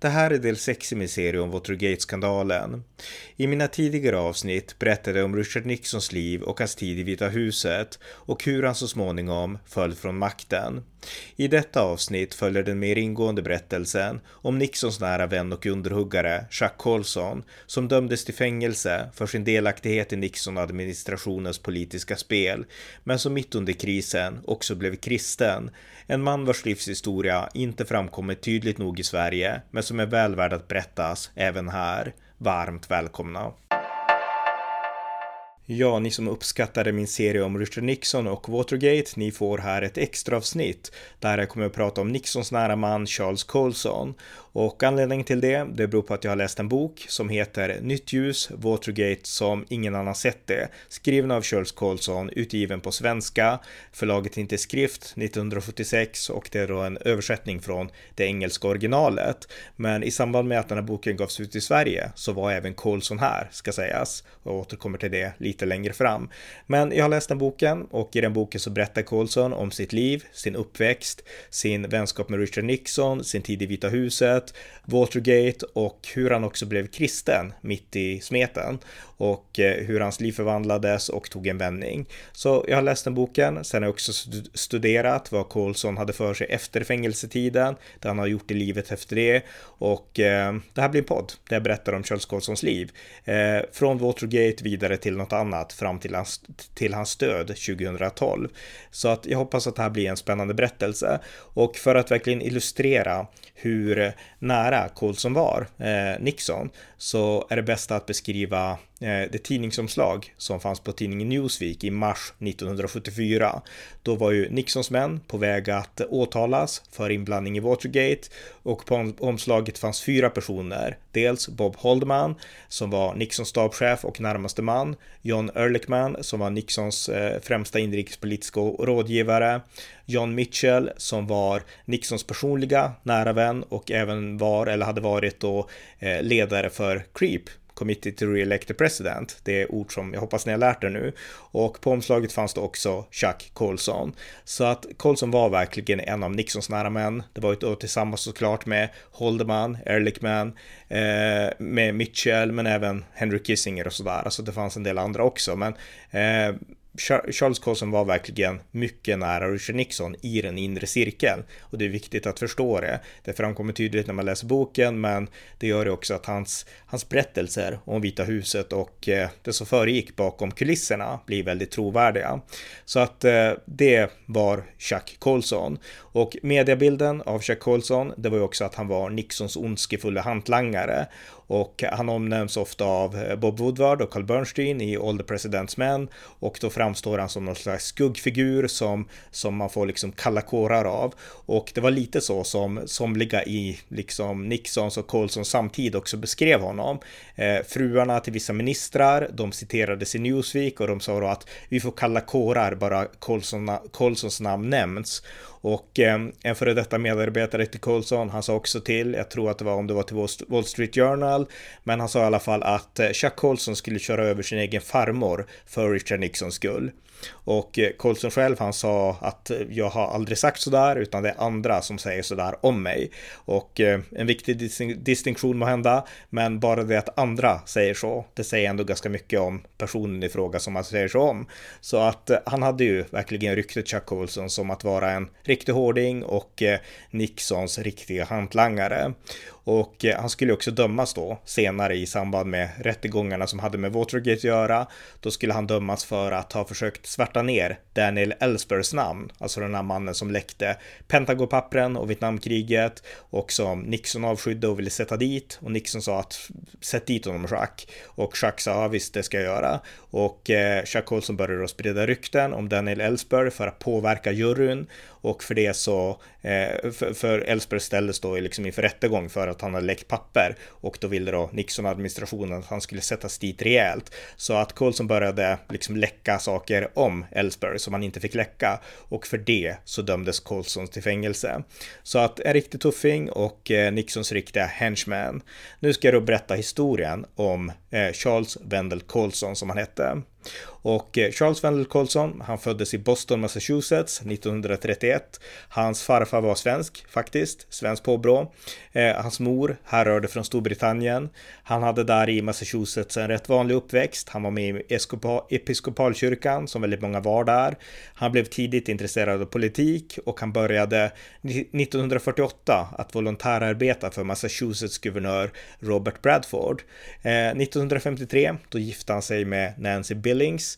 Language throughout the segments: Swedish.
Det här är del 6 i min serie om Watergate-skandalen. I mina tidigare avsnitt berättade jag om Richard Nixons liv och hans tid i Vita huset och hur han så småningom föll från makten. I detta avsnitt följer den mer ingående berättelsen om Nixons nära vän och underhuggare Chuck Colson som dömdes till fängelse för sin delaktighet i Nixon-administrationens politiska spel men som mitt under krisen också blev kristen. En man vars livshistoria inte framkommit tydligt nog i Sverige men som är väl värd att berättas även här. Varmt välkomna! Ja, ni som uppskattade min serie om Richard Nixon och Watergate, ni får här ett extra avsnitt där jag kommer att prata om Nixons nära man Charles Colson och anledningen till det, det beror på att jag har läst en bok som heter Nytt ljus, Watergate som ingen annan sett det. Skriven av Charles Colson, utgiven på svenska. Förlaget inte skrift 1976 och det är då en översättning från det engelska originalet. Men i samband med att den här boken gavs ut i Sverige så var även Colson här, ska sägas. Jag återkommer till det lite längre fram. Men jag har läst den boken och i den boken så berättar Colson om sitt liv, sin uppväxt, sin vänskap med Richard Nixon, sin tid i Vita huset, Watergate och hur han också blev kristen mitt i smeten och eh, hur hans liv förvandlades och tog en vändning. Så jag har läst den boken, sen har jag också studerat vad Colson hade för sig efter fängelsetiden, det han har gjort i livet efter det och eh, det här blir en podd där jag berättar om Charles Colsons liv. Eh, från Watergate vidare till något annat fram till hans, till hans död 2012. Så att jag hoppas att det här blir en spännande berättelse och för att verkligen illustrera hur nära Colson var eh, Nixon så är det bästa att beskriva Eh, det tidningsomslag som fanns på tidningen Newsweek i mars 1974. Då var ju Nixons män på väg att åtalas för inblandning i Watergate och på omslaget fanns fyra personer. Dels Bob Holdman som var Nixons stabschef och närmaste man, John Ehrlichman som var Nixons eh, främsta inrikespolitiska rådgivare, John Mitchell som var Nixons personliga nära vän och även var eller hade varit då eh, ledare för CREEP, Committee to Re-elect the President. Det är ord som jag hoppas ni har lärt er nu. Och på omslaget fanns det också Chuck Colson. Så att Colson var verkligen en av Nixons nära män. Det var ju då tillsammans såklart med Holderman, Ehrlichman, eh, med Mitchell, men även Henry Kissinger och sådär. Alltså det fanns en del andra också, men eh, Charles Colson var verkligen mycket nära Richard Nixon i den inre cirkeln och det är viktigt att förstå det. Det framkommer tydligt när man läser boken, men det gör det också att hans, hans berättelser om Vita huset och eh, det som föregick bakom kulisserna blir väldigt trovärdiga. Så att eh, det var Chuck Colson och mediebilden av Chuck Colson, det var ju också att han var Nixons ondskefulla hantlangare och han omnämns ofta av eh, Bob Woodward och Carl Bernstein i All the President's Men och då framstår han som någon slags skuggfigur som, som man får liksom kalla kårar av. Och det var lite så som somliga i liksom Nixons och Colsons samtid också beskrev honom. Eh, fruarna till vissa ministrar, de citerades i Newsweek och de sa då att vi får kalla kårar bara Colsons namn nämns. Och eh, en före detta medarbetare till Colson, han sa också till, jag tror att det var om det var till Wall Street Journal, men han sa i alla fall att eh, Chuck Colson skulle köra över sin egen farmor för Richard Nixons skull. Och eh, Colson själv han sa att eh, jag har aldrig sagt sådär utan det är andra som säger sådär om mig. Och eh, en viktig distinktion må hända men bara det att andra säger så, det säger ändå ganska mycket om personen i fråga som man säger så om. Så att han hade ju verkligen ryktet Chuck Colson som att vara en riktig hårding och Nixons riktiga hantlangare. Och eh, han skulle också dömas då senare i samband med rättegångarna som hade med Watergate att göra. Då skulle han dömas för att ha försökt svärta ner Daniel Ellsbergs namn, alltså den här mannen som läckte Pentagonpappren och Vietnamkriget och som Nixon avskydde och ville sätta dit. Och Nixon sa att sätt dit honom Jacques. Och Jacques sa ja, visst det ska jag göra. Och eh, Chuck Colson började då sprida rykten om Daniel Ellsberg för att påverka juryn och för det så, eh, för, Ellsberg ställdes då liksom inför rättegång för att han hade läckt papper och då ville då Nixon-administrationen att han skulle sättas dit rejält. Så att Colson började liksom läcka saker om Ellsberg som han inte fick läcka och för det så dömdes Colson till fängelse. Så att en riktig tuffing och eh, Nixons riktiga henchman. Nu ska jag då berätta historien om eh, Charles Wendell Colson som han hette. Och eh, Charles Wendell Colson, han föddes i Boston, Massachusetts 1931. Hans farfar var svensk faktiskt, svensk påbrå. Eh, hans mor härrörde från Storbritannien. Han hade där i Massachusetts en rätt vanlig uppväxt. Han var med i episkopalkyrkan som väldigt många var där. Han blev tidigt intresserad av politik och han började 1948 att volontärarbeta för Massachusetts guvernör Robert Bradford. Eh, 1953 då gifte han sig med Nancy Billings.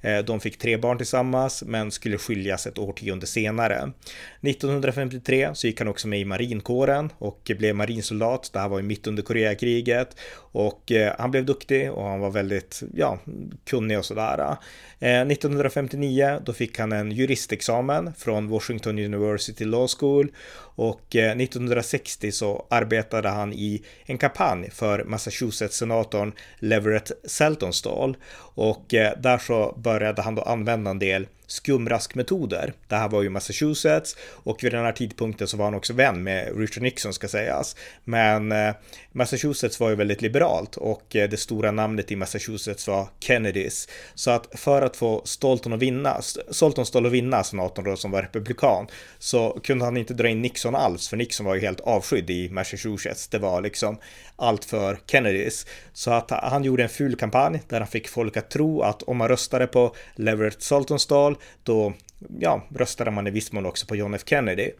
Eh, de fick tre barn tillsammans men skulle skiljas ett årtionde senare. 1953 så gick han också med i marinkåren och blev marinsoldat. Det här var ju mitt under Koreakriget och eh, han blev duktig och han var väldigt ja, kunnig och sådär. Eh, 1959 då fick han en juristexamen från Washington University Law School och 1960 så arbetade han i en kampanj för Massachusetts-senatorn Leverett Seltonstall och där så började han då använda en del skumraskmetoder. Det här var ju Massachusetts och vid den här tidpunkten så var han också vän med Richard Nixon ska sägas. Men eh, Massachusetts var ju väldigt liberalt och eh, det stora namnet i Massachusetts var Kennedys. Så att för att få Stolton att vinna, Stolton stål att vinna senatorn då som var republikan så kunde han inte dra in Nixon alls för Nixon var ju helt avskydd i Massachusetts. Det var liksom allt för Kennedys. Så att han gjorde en ful kampanj där han fick folk att tro att om man röstade på Leverett Saltonstall då ja, röstade man i viss mån också på John F Kennedy.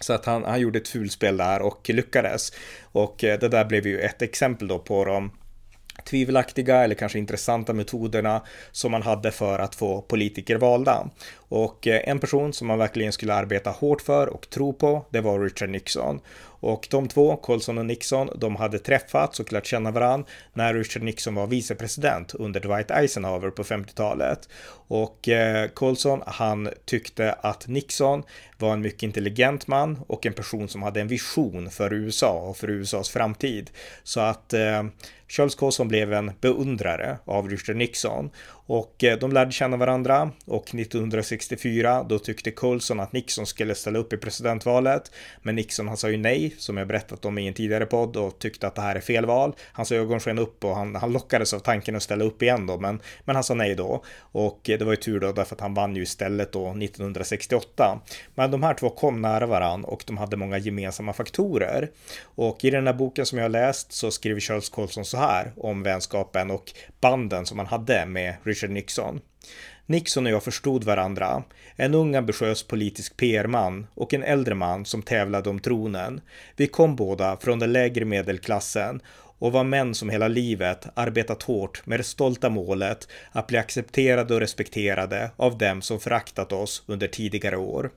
Så att han, han gjorde ett fulspel där och lyckades. Och eh, det där blev ju ett exempel då på de tvivelaktiga eller kanske intressanta metoderna som man hade för att få politiker valda. Och eh, en person som man verkligen skulle arbeta hårt för och tro på, det var Richard Nixon. Och de två, Colson och Nixon, de hade träffats och lärt känna varandra när Richard Nixon var vicepresident under Dwight Eisenhower på 50-talet. Och eh, Colson, han tyckte att Nixon var en mycket intelligent man och en person som hade en vision för USA och för USAs framtid. Så att eh, Charles Colson blev en beundrare av Richard Nixon och eh, de lärde känna varandra och 1964 då tyckte Colson att Nixon skulle ställa upp i presidentvalet. Men Nixon han sa ju nej, som jag berättat om i en tidigare podd och tyckte att det här är fel val. Hans ögon sken upp och han, han lockades av tanken att ställa upp igen då, men, men han sa nej då. Och eh, det var ju tur då därför att han vann ju istället då 1968. Men de här två kom nära varandra och de hade många gemensamma faktorer. Och i den här boken som jag har läst så skriver Charles Colson så här om vänskapen och banden som han hade med Richard Nixon. Nixon och jag förstod varandra. En ung ambitiös politisk PR-man och en äldre man som tävlade om tronen. Vi kom båda från den lägre medelklassen och var män som hela livet arbetat hårt med det stolta målet att bli accepterade och respekterade av dem som föraktat oss under tidigare år.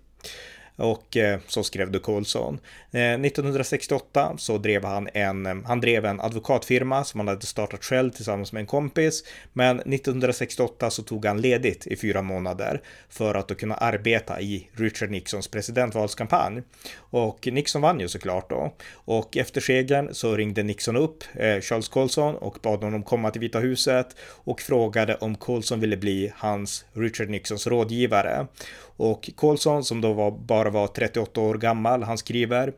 Och eh, så skrev du Colson. 1968 så drev han en, eh, han drev en advokatfirma som han hade startat själv tillsammans med en kompis. Men 1968 så tog han ledigt i fyra månader för att då kunna arbeta i Richard Nixons presidentvalskampanj. Och Nixon vann ju såklart då. Och efter segern så ringde Nixon upp eh, Charles Colson och bad honom komma till Vita huset och frågade om Colson ville bli hans Richard Nixons rådgivare. Och Colson som då var, bara var 38 år gammal, han skriver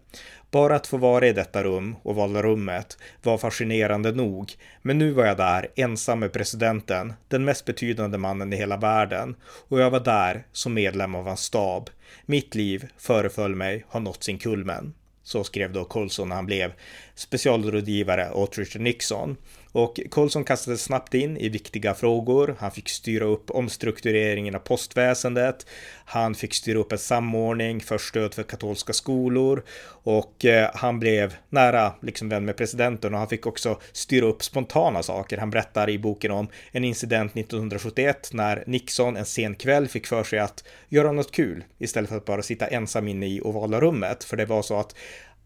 bara att få vara i detta rum och valda rummet var fascinerande nog. Men nu var jag där ensam med presidenten, den mest betydande mannen i hela världen. Och jag var där som medlem av hans stab. Mitt liv föreföll mig ha nått sin kulmen. Så skrev då Colson när han blev specialrådgivare åt Richard Nixon. Och Colson kastades snabbt in i viktiga frågor. Han fick styra upp omstruktureringen av postväsendet. Han fick styra upp en samordning för stöd för katolska skolor och eh, han blev nära liksom vän med presidenten och han fick också styra upp spontana saker. Han berättar i boken om en incident 1971 när Nixon en sen kväll fick för sig att göra något kul istället för att bara sitta ensam inne i ovala rummet. För det var så att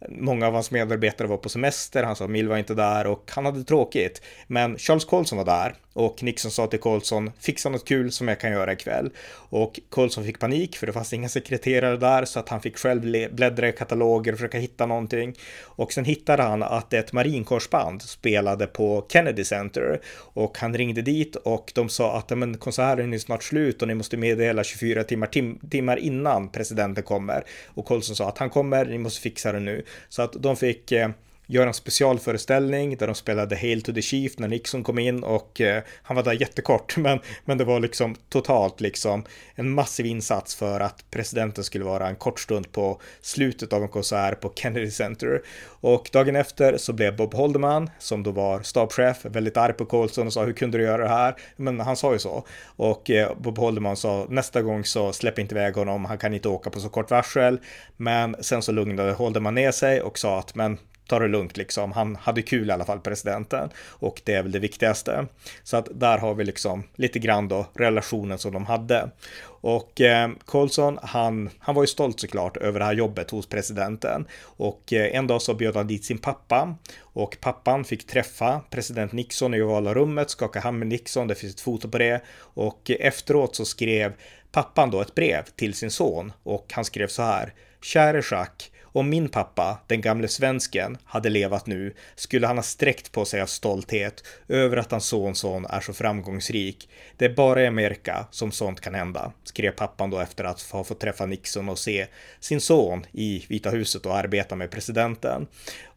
Många av hans medarbetare var på semester, han sa Mill var inte där och han hade tråkigt. Men Charles Colson var där och Nixon sa till Colson, fixa något kul som jag kan göra ikväll. Och Colson fick panik för det fanns inga sekreterare där så att han fick själv bläddra i kataloger och försöka hitta någonting. Och sen hittade han att ett marinkorsband spelade på Kennedy Center och han ringde dit och de sa att men konserten är snart slut och ni måste meddela 24 timmar, tim timmar innan presidenten kommer. Och Colson sa att han kommer, ni måste fixa det nu. Så att de fick eh, göra en specialföreställning där de spelade Hail to the Chief när Nixon kom in och eh, han var där jättekort men, men det var liksom totalt liksom en massiv insats för att presidenten skulle vara en kort stund på slutet av en konsert på Kennedy Center. Och dagen efter så blev Bob Holderman, som då var stabschef, väldigt arg på Colson och sa hur kunde du göra det här? Men han sa ju så. Och eh, Bob Holderman sa nästa gång så släpp inte iväg honom, han kan inte åka på så kort varsel. Men sen så lugnade Holderman ner sig och sa att men ta det lugnt liksom. Han hade kul i alla fall, presidenten. Och det är väl det viktigaste. Så att där har vi liksom lite grann då relationen som de hade. Och eh, Colson, han, han var ju stolt såklart över det här jobbet hos presidenten. Och eh, en dag så bjöd han dit sin pappa. Och pappan fick träffa president Nixon i ovala rummet, skaka hand med Nixon, det finns ett foto på det. Och eh, efteråt så skrev pappan då ett brev till sin son. Och han skrev så här. Käre Jacques, om min pappa, den gamle svensken, hade levat nu skulle han ha sträckt på sig av stolthet över att hans sonson är så framgångsrik. Det är bara i Amerika som sånt kan hända, skrev pappan då efter att ha fått träffa Nixon och se sin son i Vita huset och arbeta med presidenten.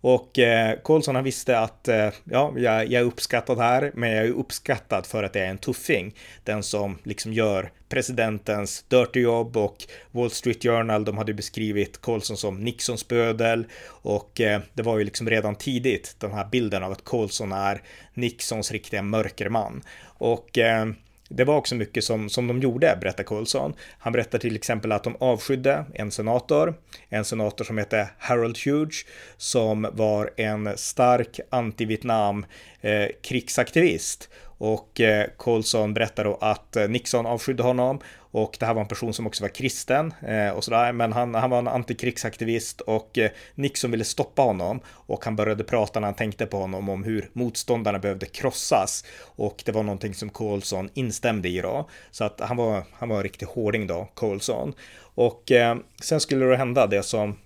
Och eh, Colson han visste att eh, ja, jag, jag är uppskattad här, men jag är uppskattad för att jag är en tuffing. Den som liksom gör presidentens dirty jobb och Wall Street Journal, de hade beskrivit Colson som Nixons bödel och eh, det var ju liksom redan tidigt den här bilden av att Colson är Nixons riktiga mörkerman. Och eh, det var också mycket som, som de gjorde, berättar Colson. Han berättar till exempel att de avskydde en senator, en senator som hette Harold Hughes, som var en stark anti-Vietnam eh, krigsaktivist. Och eh, Colson berättar då att eh, Nixon avskydde honom och det här var en person som också var kristen eh, och sådär, men han, han var en antikrigsaktivist och eh, Nixon ville stoppa honom och han började prata när han tänkte på honom om hur motståndarna behövde krossas och det var någonting som Colson instämde i då. Så att han var, han var en riktig hårding då, Colson. Och eh, sen skulle det hända det som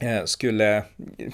Eh, skulle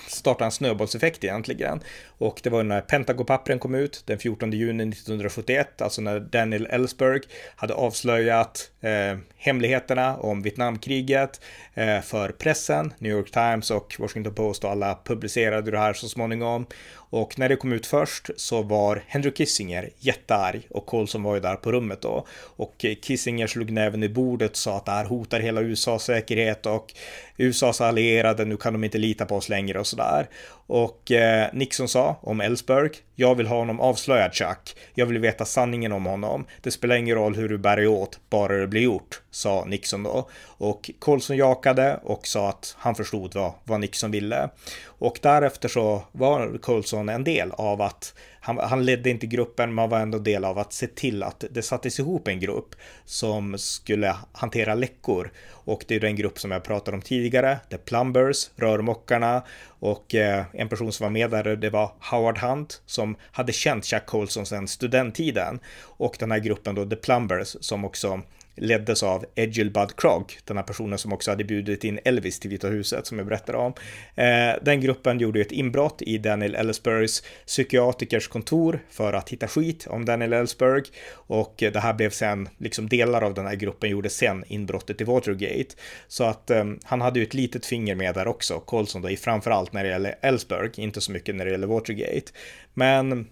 starta en snöbollseffekt egentligen. Och det var när Pentagopappren kom ut den 14 juni 1971, alltså när Daniel Ellsberg hade avslöjat eh, hemligheterna om Vietnamkriget eh, för pressen. New York Times och Washington Post och alla publicerade det här så småningom. Och när det kom ut först så var Henry Kissinger jättearg och Colson var ju där på rummet då. Och Kissinger slog näven i bordet och sa att det här hotar hela USAs säkerhet och USAs allierade, nu kan de inte lita på oss längre och sådär. Och eh, Nixon sa om Ellsberg, jag vill ha honom avslöjad Chuck. Jag vill veta sanningen om honom. Det spelar ingen roll hur du bär dig åt, bara det blir gjort, sa Nixon då. Och Colson jakade och sa att han förstod vad, vad Nixon ville. Och därefter så var Colson en del av att han, han ledde inte gruppen, men var ändå del av att se till att det sattes ihop en grupp som skulle hantera läckor. Och det är den grupp som jag pratade om tidigare, The Plumbers, rörmokarna och eh, en person som var med där, det var Howard Hunt som hade känt Jack Colson sedan studenttiden. Och den här gruppen då, The Plumbers, som också leddes av Edgelbud Krog, den här personen som också hade bjudit in Elvis till Vita huset som jag berättade om. Eh, den gruppen gjorde ett inbrott i Daniel Ellsbergs psykiatrikers kontor för att hitta skit om Daniel Ellsberg och det här blev sen, liksom delar av den här gruppen gjorde sen inbrottet i Watergate. Så att eh, han hade ju ett litet finger med där också, Colson då, i framförallt när det gäller Ellsberg, inte så mycket när det gäller Watergate. Men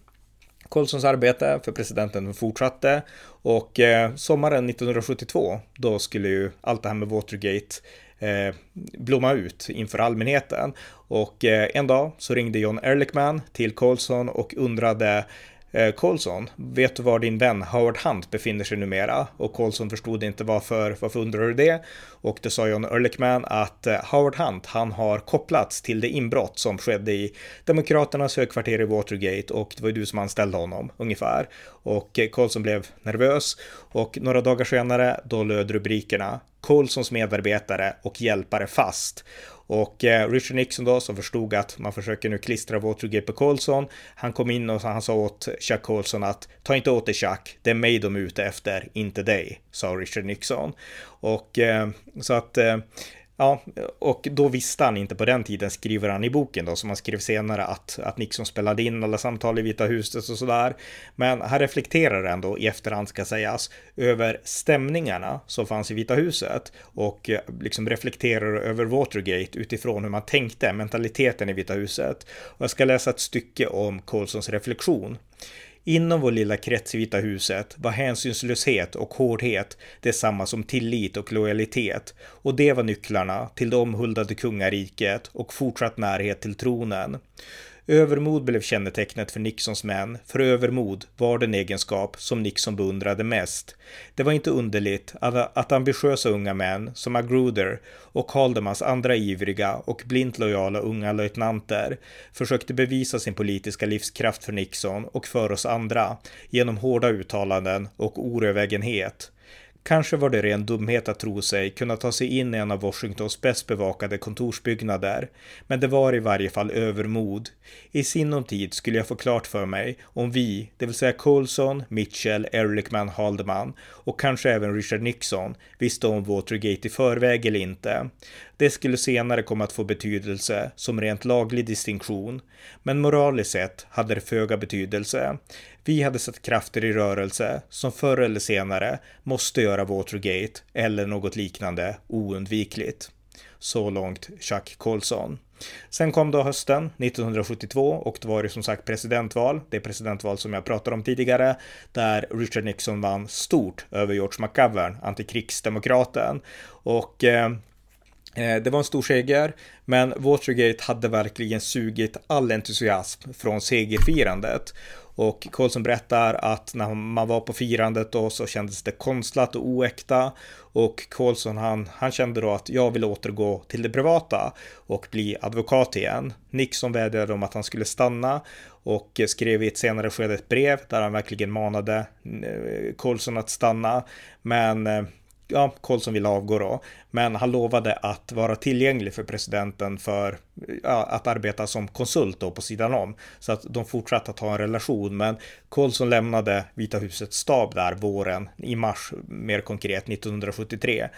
Colsons arbete för presidenten fortsatte och eh, sommaren 1972 då skulle ju allt det här med Watergate eh, blomma ut inför allmänheten. Och eh, en dag så ringde John Ehrlichman till Colson och undrade Eh, Colson, vet du var din vän Howard Hunt befinner sig numera? Och Colson förstod inte varför, varför undrar du det? Och det sa John Ehrlichman att eh, Howard Hunt, han har kopplats till det inbrott som skedde i Demokraternas högkvarter i Watergate och det var ju du som anställde honom, ungefär. Och eh, Colson blev nervös och några dagar senare då löd rubrikerna Colsons medarbetare och hjälpare fast. Och eh, Richard Nixon då som förstod att man försöker nu klistra Watergate på Colson. Han kom in och han sa åt Chuck Colson att ta inte åt dig Chuck, det är mig de är ute efter, inte dig, sa Richard Nixon. Och eh, så att eh, Ja, och då visste han inte på den tiden, skriver han i boken då, som han skrev senare, att, att Nixon spelade in alla samtal i Vita huset och sådär. Men han reflekterar ändå i efterhand ska sägas över stämningarna som fanns i Vita huset och eh, liksom reflekterar över Watergate utifrån hur man tänkte, mentaliteten i Vita huset. Och jag ska läsa ett stycke om Colsons reflektion. Inom vår lilla krets i Vita huset var hänsynslöshet och hårdhet detsamma som tillit och lojalitet och det var nycklarna till det omhuldade kungariket och fortsatt närhet till tronen. Övermod blev kännetecknet för Nixons män, för övermod var den egenskap som Nixon beundrade mest. Det var inte underligt att, ambitiösa unga män som Magruder och Haldemans andra ivriga och blint lojala unga löjtnanter försökte bevisa sin politiska livskraft för Nixon och för oss andra genom hårda uttalanden och orövägenhet. Kanske var det ren dumhet att tro sig kunna ta sig in i en av Washingtons bäst bevakade kontorsbyggnader, men det var i varje fall övermod. I sinom tid skulle jag få klart för mig om vi, det vill säga Colson, Mitchell, Ehrlichman, Haldeman och kanske även Richard Nixon visste om Watergate i förväg eller inte. Det skulle senare komma att få betydelse som rent laglig distinktion, men moraliskt sett hade det föga betydelse. Vi hade satt krafter i rörelse som förr eller senare måste göra Watergate eller något liknande oundvikligt. Så långt Chuck Colson. Sen kom då hösten 1972 och då var det som sagt presidentval. Det presidentval som jag pratade om tidigare där Richard Nixon vann stort över George McGovern, antikrigsdemokraten. Och Eh, Eh, det var en stor seger, men Watergate hade verkligen sugit all entusiasm från segerfirandet. Och Colson berättar att när man var på firandet då så kändes det konstlat och oäkta. Och Colson han, han kände då att jag vill återgå till det privata och bli advokat igen. Nixon vädjade om att han skulle stanna och skrev i ett senare skede ett brev där han verkligen manade eh, Colson att stanna. Men eh, ja, Colson ville avgå då, men han lovade att vara tillgänglig för presidenten för ja, att arbeta som konsult då på sidan om. Så att de fortsatte att ha en relation, men Colson lämnade Vita husets stab där våren, i mars mer konkret, 1973.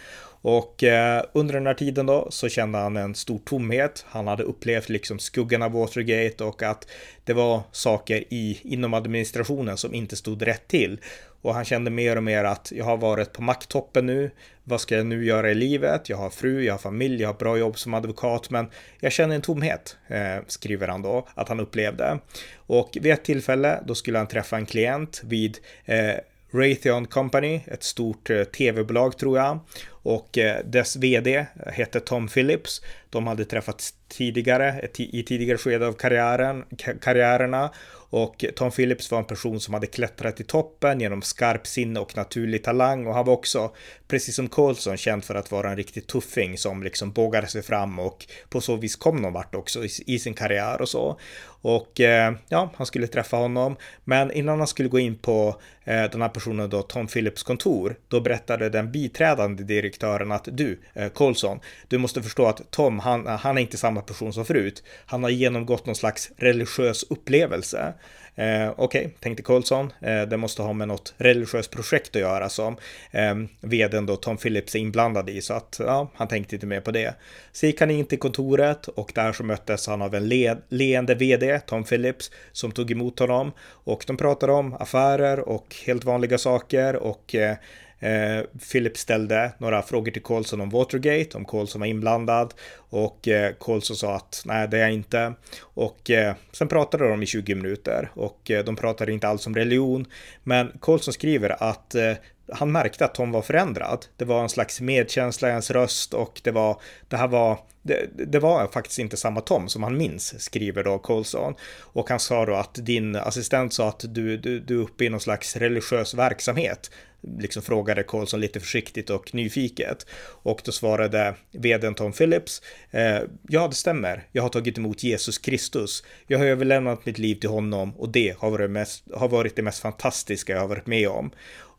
Och eh, under den här tiden då så kände han en stor tomhet. Han hade upplevt liksom skuggan av Watergate och att det var saker i, inom administrationen som inte stod rätt till. Och han kände mer och mer att jag har varit på makttoppen nu. Vad ska jag nu göra i livet? Jag har fru, jag har familj, jag har bra jobb som advokat, men jag känner en tomhet, eh, skriver han då, att han upplevde. Och vid ett tillfälle, då skulle han träffa en klient vid eh, Raytheon Company, ett stort eh, tv-bolag tror jag. Och eh, dess vd hette Tom Phillips. De hade träffats tidigare, i tidigare skede av karriären, karriärerna och Tom Phillips var en person som hade klättrat i toppen genom skarp sinne och naturlig talang och han var också, precis som Colson, känd för att vara en riktig tuffing som liksom bågade sig fram och på så vis kom någon vart också i, i sin karriär och så. Och eh, ja, han skulle träffa honom. Men innan han skulle gå in på eh, den här personen då, Tom Phillips kontor, då berättade den biträdande direktören att du, eh, Colson, du måste förstå att Tom, han, han är inte samma person som förut. Han har genomgått någon slags religiös upplevelse. Eh, Okej, okay, tänkte Colson, eh, det måste ha med något religiöst projekt att göra som eh, vdn då Tom Phillips är inblandad i, så att ja, han tänkte inte mer på det. Så gick han in till kontoret och där så möttes han av en le leende vd, Tom Phillips, som tog emot honom och de pratade om affärer och helt vanliga saker och eh, Eh, Philip ställde några frågor till Colson om Watergate, om Colson var inblandad och eh, Colson sa att nej, det är jag inte. Och eh, sen pratade de i 20 minuter och eh, de pratade inte alls om religion. Men Colson skriver att eh, han märkte att Tom var förändrad. Det var en slags medkänsla i hans röst och det var, det här var, det, det, var faktiskt inte samma Tom som han minns, skriver då Colson. Och han sa då att din assistent sa att du, du, du är uppe i någon slags religiös verksamhet liksom frågade Colson lite försiktigt och nyfiket. Och då svarade vdn Tom Phillips, eh, ja det stämmer, jag har tagit emot Jesus Kristus. Jag har överlämnat mitt liv till honom och det har varit, mest, har varit det mest fantastiska jag har varit med om.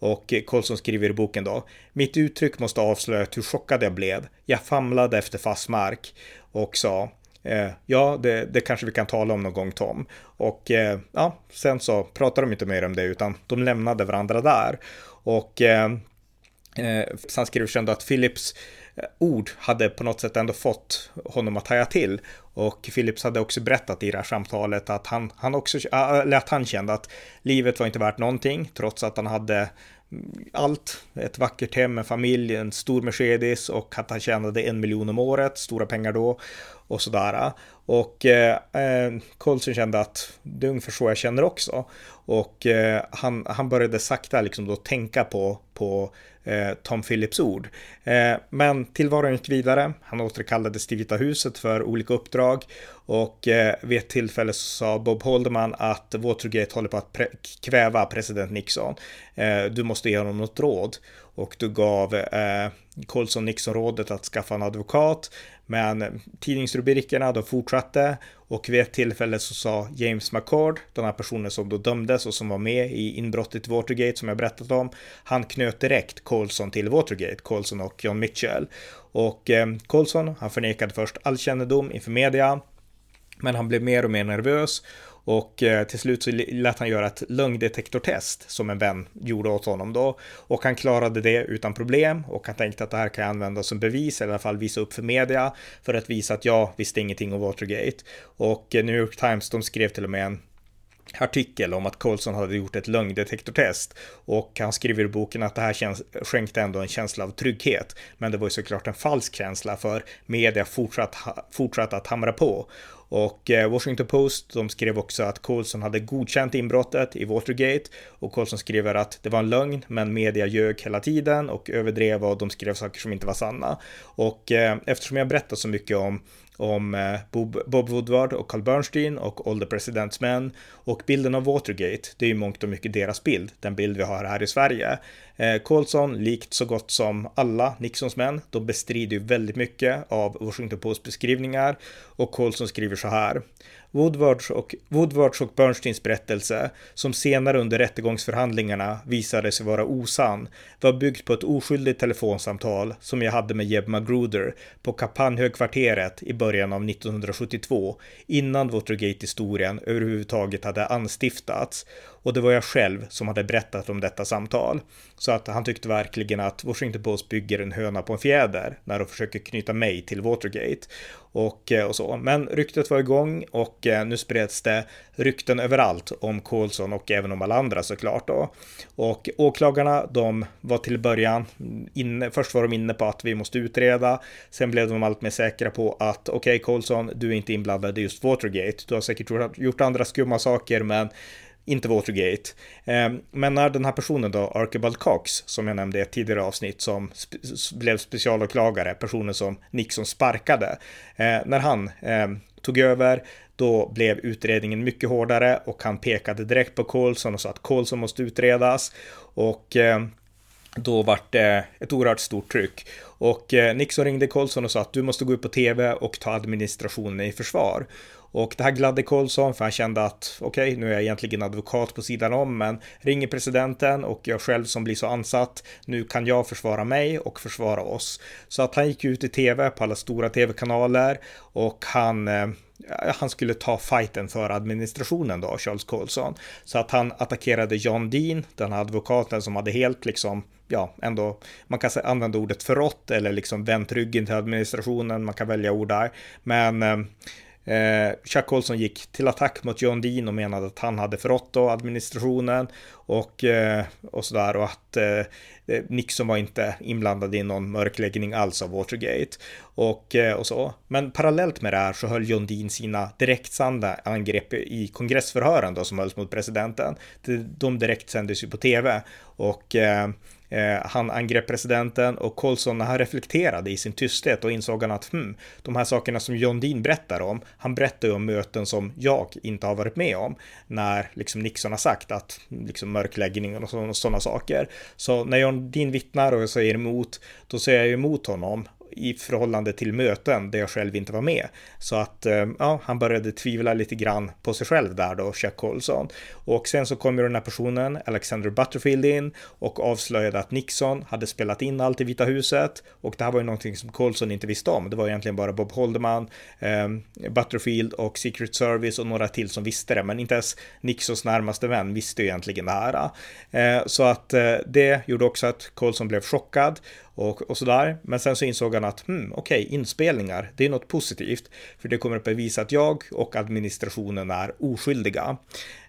Och Colson skriver i boken då, mitt uttryck måste avslöja hur chockad jag blev. Jag famlade efter fast mark och sa, Eh, ja, det, det, kanske vi kan tala om någon gång Tom. Och eh, ja, sen så pratade de inte mer om det utan de lämnade varandra där. Och eh, eh, sen skriver Kjell att Philips Eh, ord hade på något sätt ändå fått honom att haja till. Och Philips hade också berättat i det här samtalet att han, han också, eller att han kände att livet var inte värt någonting trots att han hade mm, allt. Ett vackert hem, en familj, en stor Mercedes och att han tjänade en miljon om året, stora pengar då och sådär. Och eh, eh Colson kände att det är ungefär så jag känner också. Och eh, han, han började sakta liksom då tänka på, på Eh, Tom Phillips ord. Eh, men tillvaron gick vidare. Han återkallades till Vita huset för olika uppdrag och eh, vid ett tillfälle så sa Bob Holderman att Watergate håller på att pre kväva president Nixon. Eh, du måste ge honom något råd och du gav eh, Colson Nixon rådet att skaffa en advokat. Men tidningsrubrikerna de fortsatte och vid ett tillfälle så sa James McCord, den här personen som då dömdes och som var med i inbrottet i Watergate som jag berättat om, han knöt direkt Colson till Watergate, Colson och John Mitchell. Och eh, Colson, han förnekade först all kännedom inför media, men han blev mer och mer nervös och eh, till slut så lät han göra ett lögndetektortest som en vän gjorde åt honom då. Och han klarade det utan problem och han tänkte att det här kan jag använda som bevis eller i alla fall visa upp för media för att visa att jag visste ingenting om Watergate. Och eh, New York Times de skrev till och med en artikel om att Colson hade gjort ett lögndetektortest och han skriver i boken att det här känns, skänkte ändå en känsla av trygghet. Men det var ju såklart en falsk känsla för media fortsatt, fortsatt att hamra på och eh, Washington Post, de skrev också att Colson hade godkänt inbrottet i Watergate och Colson skriver att det var en lögn, men media ljög hela tiden och överdrev och de skrev saker som inte var sanna. Och eh, eftersom jag berättar så mycket om om eh, Bob, Bob Woodward och Carl Bernstein och All the President's Men och bilden av Watergate, det är ju mångt och mycket deras bild, den bild vi har här i Sverige. Eh, Colson, likt så gott som alla Nixons män, de bestrider ju väldigt mycket av Washington Post beskrivningar och Colson skriver så här. Woodwards och, Woodwards och Bernsteins berättelse, som senare under rättegångsförhandlingarna visade sig vara osann, var byggt på ett oskyldigt telefonsamtal som jag hade med Jeb Magruder på Kampanjhögkvarteret i början av 1972, innan Watergate-historien överhuvudtaget hade anstiftats och det var jag själv som hade berättat om detta samtal. Så att han tyckte verkligen att Washington Post bygger en höna på en fjäder när de försöker knyta mig till Watergate och, eh, och så. Men ryktet var igång och eh, nu spreds det rykten överallt om Colson och även om alla andra såklart då. Och åklagarna, de var till början inne, först var de inne på att vi måste utreda, sen blev de allt mer säkra på att okej okay, Colson, du är inte inblandad i just Watergate, du har säkert gjort andra skumma saker, men inte Watergate. Ehm, men när den här personen då, Archibald Cox, som jag nämnde i ett tidigare avsnitt, som blev specialåklagare, personen som Nixon sparkade, eh, när han ehm, tog över, då blev utredningen mycket hårdare och han pekade direkt på Colson och sa att Colson måste utredas. Och ehm, då vart det ett oerhört stort tryck. Och eh, Nixon ringde Colson och sa att du måste gå ut på tv och ta administrationen i försvar. Och det här gladde Colson för han kände att okej, okay, nu är jag egentligen advokat på sidan om, men ringer presidenten och jag själv som blir så ansatt, nu kan jag försvara mig och försvara oss. Så att han gick ut i tv på alla stora tv-kanaler och han eh, han skulle ta fighten för administrationen då, Charles Colson. Så att han attackerade John Dean, den här advokaten som hade helt liksom, ja, ändå, man kan använda ordet förrått eller liksom vänt ryggen till administrationen, man kan välja ord där. Men eh, Eh, Chuck Colson gick till attack mot John Dean och menade att han hade förrått administrationen och, eh, och sådär och att eh, eh, Nixon var inte inblandad i någon mörkläggning alls av Watergate och, eh, och så. Men parallellt med det här så höll John Dean sina direktsända angrepp i kongressförhören då som hölls mot presidenten. De direkt sändes ju på tv och eh, Eh, han angrep presidenten och Colson när han reflekterade i sin tysthet och insåg han att hmm, de här sakerna som John Dean berättar om, han berättar ju om möten som jag inte har varit med om när liksom Nixon har sagt att liksom mörkläggning och sådana saker. Så när John Dean vittnar och jag säger emot, då säger jag emot honom i förhållande till möten där jag själv inte var med. Så att eh, ja, han började tvivla lite grann på sig själv där då, Chuck Colson. Och sen så kom ju den här personen, Alexander Butterfield in och avslöjade att Nixon hade spelat in allt i Vita huset och det här var ju någonting som Colson inte visste om. Det var egentligen bara Bob Holderman, eh, Butterfield och Secret Service och några till som visste det, men inte ens Nixons närmaste vän visste ju egentligen det här. Eh, så att eh, det gjorde också att Colson blev chockad och, och sådär. Men sen så insåg han att hmm, okej, okay, inspelningar, det är något positivt, för det kommer att bevisa att jag och administrationen är oskyldiga.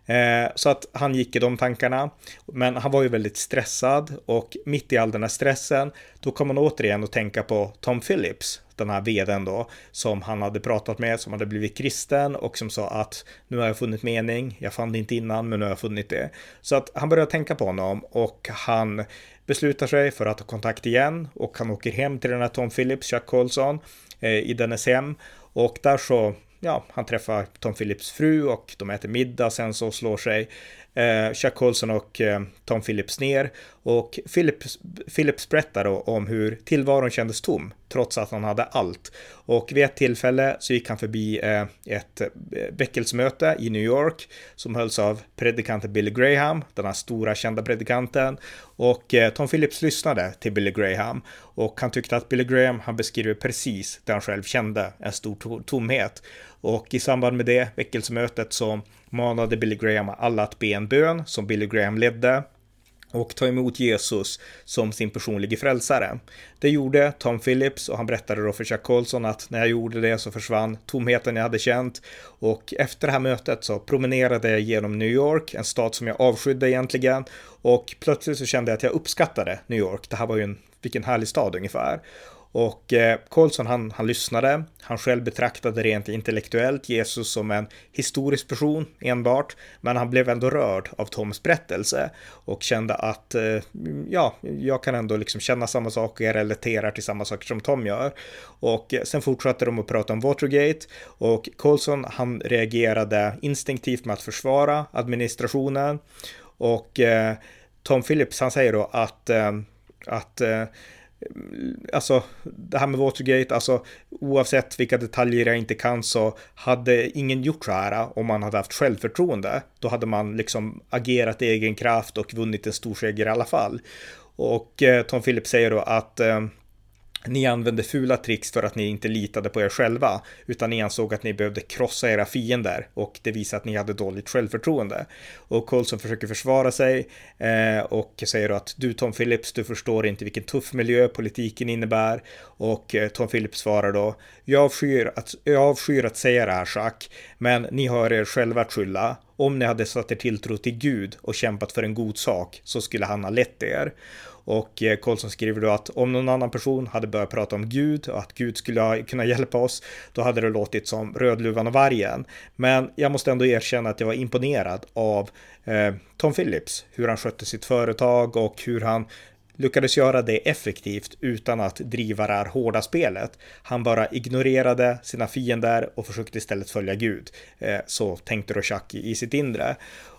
Eh, så att han gick i de tankarna. Men han var ju väldigt stressad och mitt i all den här stressen, då kom han återigen att tänka på Tom Phillips, den här vdn då, som han hade pratat med, som hade blivit kristen och som sa att nu har jag funnit mening, jag fann det inte innan, men nu har jag funnit det. Så att han började tänka på honom och han beslutar sig för att ta kontakt igen och han åker hem till den här Tom Phillips, Chuck Colson, eh, i dennes hem och där så ja, han träffar Tom Phillips fru och de äter middag. Sen så slår sig Eh, Chuck Colson och eh, Tom Phillips ner och Phillips, Phillips berättar då om hur tillvaron kändes tom trots att han hade allt. Och vid ett tillfälle så gick han förbi eh, ett eh, väckelsemöte i New York som hölls av predikanten Billy Graham, den här stora kända predikanten. Och eh, Tom Phillips lyssnade till Billy Graham och han tyckte att Billy Graham, han beskriver precis det han själv kände, en stor tomhet. Och i samband med det väckelsemötet så manade Billy Graham alla att be en bön som Billy Graham ledde och ta emot Jesus som sin personliga frälsare. Det gjorde Tom Phillips och han berättade då för Chuck Colson att när jag gjorde det så försvann tomheten jag hade känt och efter det här mötet så promenerade jag genom New York, en stad som jag avskydde egentligen och plötsligt så kände jag att jag uppskattade New York. Det här var ju en vilken härlig stad ungefär. Och eh, Colson han, han lyssnade, han själv betraktade rent intellektuellt Jesus som en historisk person enbart, men han blev ändå rörd av Toms berättelse och kände att eh, ja, jag kan ändå liksom känna samma saker, jag relaterar till samma saker som Tom gör. Och eh, sen fortsatte de att prata om Watergate och Colson han reagerade instinktivt med att försvara administrationen och eh, Tom Phillips han säger då att, eh, att eh, alltså det här med Watergate, alltså oavsett vilka detaljer jag inte kan så hade ingen gjort så här om man hade haft självförtroende. Då hade man liksom agerat i egen kraft och vunnit en stor seger i alla fall. Och eh, Tom Phillips säger då att eh, ni använde fula tricks för att ni inte litade på er själva, utan ni ansåg att ni behövde krossa era fiender och det visar att ni hade dåligt självförtroende. Och Colson försöker försvara sig eh, och säger att du Tom Phillips, du förstår inte vilken tuff miljö politiken innebär. Och eh, Tom Phillips svarar då, jag avskyr, att, jag avskyr att säga det här Jacques, men ni har er själva att skylla. Om ni hade satt er tilltro till Gud och kämpat för en god sak så skulle han ha lett er. Och eh, Colson skriver då att om någon annan person hade börjat prata om Gud och att Gud skulle kunna hjälpa oss, då hade det låtit som Rödluvan och vargen. Men jag måste ändå erkänna att jag var imponerad av eh, Tom Phillips, hur han skötte sitt företag och hur han lyckades göra det effektivt utan att driva det här hårda spelet. Han bara ignorerade sina fiender och försökte istället följa Gud. Eh, så tänkte då Chuck i sitt inre.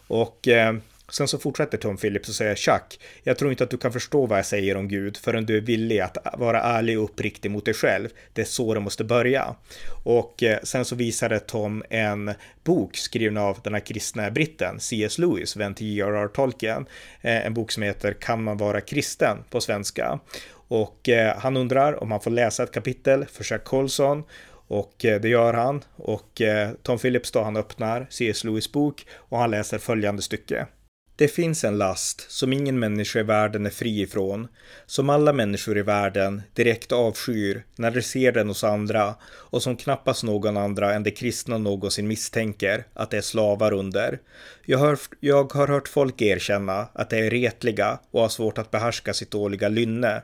Och eh, Sen så fortsätter Tom Phillips och säger Chuck, jag tror inte att du kan förstå vad jag säger om Gud förrän du är villig att vara ärlig och uppriktig mot dig själv. Det är så det måste börja. Och eh, sen så visade Tom en bok skriven av den här kristna britten C.S. Lewis, vän till J.R.R. Tolkien. Eh, en bok som heter Kan man vara kristen på svenska? Och eh, han undrar om han får läsa ett kapitel för Chuck Colson och det gör han. Och Tom Phillips då han öppnar C.S. Lewis bok och han läser följande stycke. Det finns en last som ingen människa i världen är fri ifrån, som alla människor i världen direkt avskyr när de ser den hos andra och som knappast någon andra än de kristna någonsin misstänker att det är slavar under. Jag har, jag har hört folk erkänna att de är retliga och har svårt att behärska sitt dåliga lynne,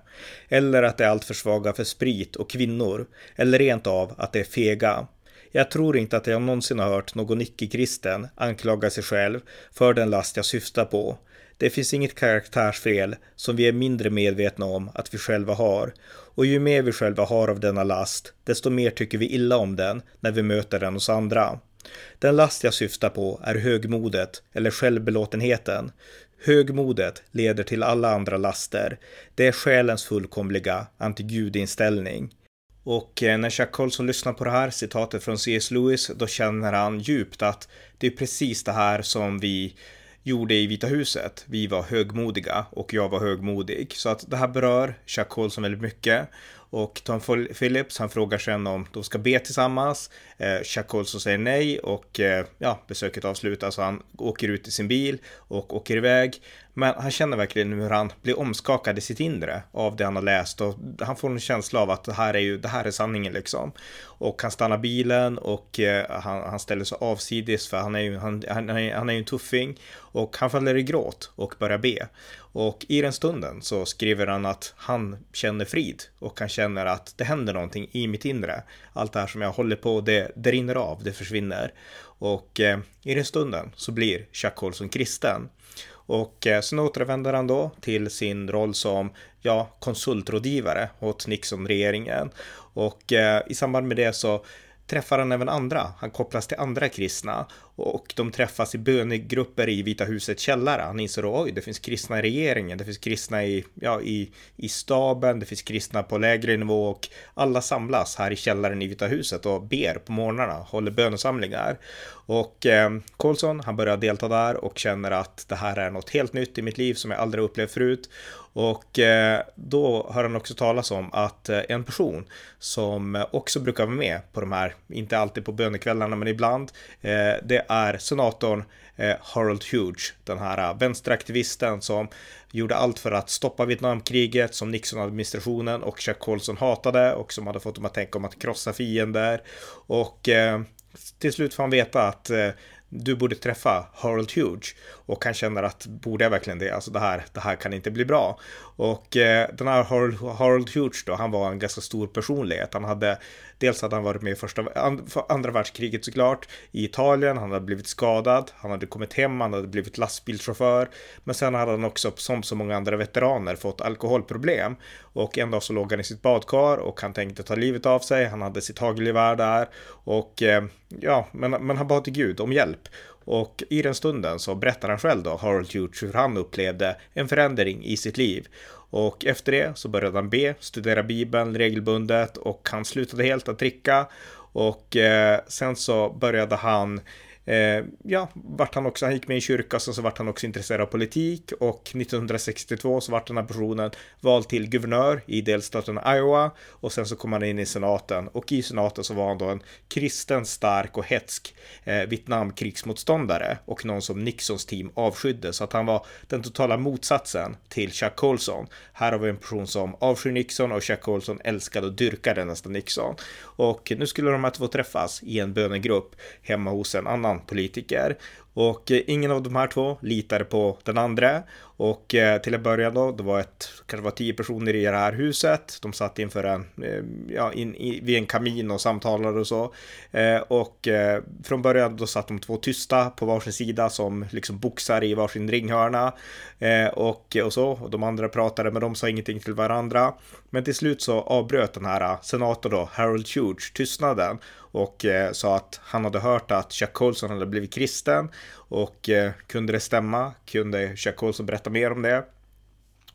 eller att de är alltför svaga för sprit och kvinnor, eller rent av att de är fega. Jag tror inte att jag någonsin har hört någon icke-kristen anklaga sig själv för den last jag syftar på. Det finns inget karaktärsfel som vi är mindre medvetna om att vi själva har. Och ju mer vi själva har av denna last, desto mer tycker vi illa om den när vi möter den hos andra. Den last jag syftar på är högmodet, eller självbelåtenheten. Högmodet leder till alla andra laster. Det är själens fullkomliga anti-gud-inställning. Och eh, när Chuck Colson lyssnar på det här citatet från C.S. Lewis, då känner han djupt att det är precis det här som vi gjorde i Vita huset. Vi var högmodiga och jag var högmodig. Så att det här berör Chuck Colson väldigt mycket. Och Tom Phillips, han frågar sen om de ska be tillsammans. Eh, Chuck Colson säger nej och eh, ja, besöket avslutas. Han åker ut i sin bil och åker iväg. Men han känner verkligen hur han blir omskakad i sitt inre av det han har läst och han får en känsla av att det här är ju, det här är sanningen liksom. Och han stannar bilen och eh, han, han, ställer sig avsides för han är ju, han, han, han är ju en tuffing och han faller i gråt och börjar be. Och i den stunden så skriver han att han känner frid och han känner att det händer någonting i mitt inre. Allt det här som jag håller på, det, det rinner av, det försvinner. Och eh, i den stunden så blir Chuck Colson kristen. Och eh, sen återvänder han då till sin roll som ja, konsultrådgivare åt Nixon-regeringen. Och eh, i samband med det så träffar han även andra. Han kopplas till andra kristna och de träffas i bönegrupper i Vita husets källare. Han inser då, oj, det finns kristna i regeringen, det finns kristna i, ja, i, i staben, det finns kristna på lägre nivå och alla samlas här i källaren i Vita huset och ber på morgnarna, håller bönesamlingar. Och eh, Colson, han börjar delta där och känner att det här är något helt nytt i mitt liv som jag aldrig upplevt förut. Och eh, då hör han också talas om att eh, en person som också brukar vara med på de här, inte alltid på bönekvällarna men ibland, eh, det är senatorn Harold Hughes, den här vänsteraktivisten som gjorde allt för att stoppa Vietnamkriget som Nixon-administrationen och Chuck Colson hatade och som hade fått dem att tänka om att krossa fiender. Och till slut får han veta att du borde träffa Harold Hughes och han känner att borde jag verkligen det? Alltså det här, det här kan inte bli bra. Och eh, den här Harold, Harold Hughes då, han var en ganska stor personlighet. Han hade dels hade han varit med i första, andra världskriget såklart i Italien. Han hade blivit skadad. Han hade kommit hem. Han hade blivit lastbilschaufför. Men sen hade han också som så många andra veteraner fått alkoholproblem och en dag så låg han i sitt badkar och han tänkte ta livet av sig. Han hade sitt hagelgevär där och eh, ja, men, men han bad till Gud om hjälp. Och i den stunden så berättar han själv då, Harold Hughes, hur han upplevde en förändring i sitt liv. Och efter det så började han be, studera Bibeln regelbundet och han slutade helt att dricka. Och eh, sen så började han Eh, ja, vart han också, han gick med i kyrka, så, så vart han också intresserad av politik och 1962 så vart den här personen vald till guvernör i delstaten Iowa och sen så kom han in i senaten och i senaten så var han då en kristen, stark och hetsk eh, Vietnamkrigsmotståndare och någon som Nixons team avskydde så att han var den totala motsatsen till Chuck Colson. Här har vi en person som avskyr Nixon och Chuck Colson älskade och dyrkade nästan Nixon och nu skulle de här två träffas i en bönegrupp hemma hos en annan politiker och eh, ingen av de här två litade på den andra. Och eh, till att börja då, det var ett, kanske var tio personer i det här huset. De satt inför en, eh, ja, in, i, vid en kamin och samtalade och så. och från början då satt de två tysta på varsin sida som liksom boxar i varsin ringhörna. och, och så, och de andra pratade men de sa ingenting till varandra. Men till slut så avbröt den här senatorn då, Harold Hughes, tystnaden och eh, sa att han hade hört att Chuck Colson hade blivit kristen och eh, kunde det stämma? Kunde Chuck Colson berätta mer om det?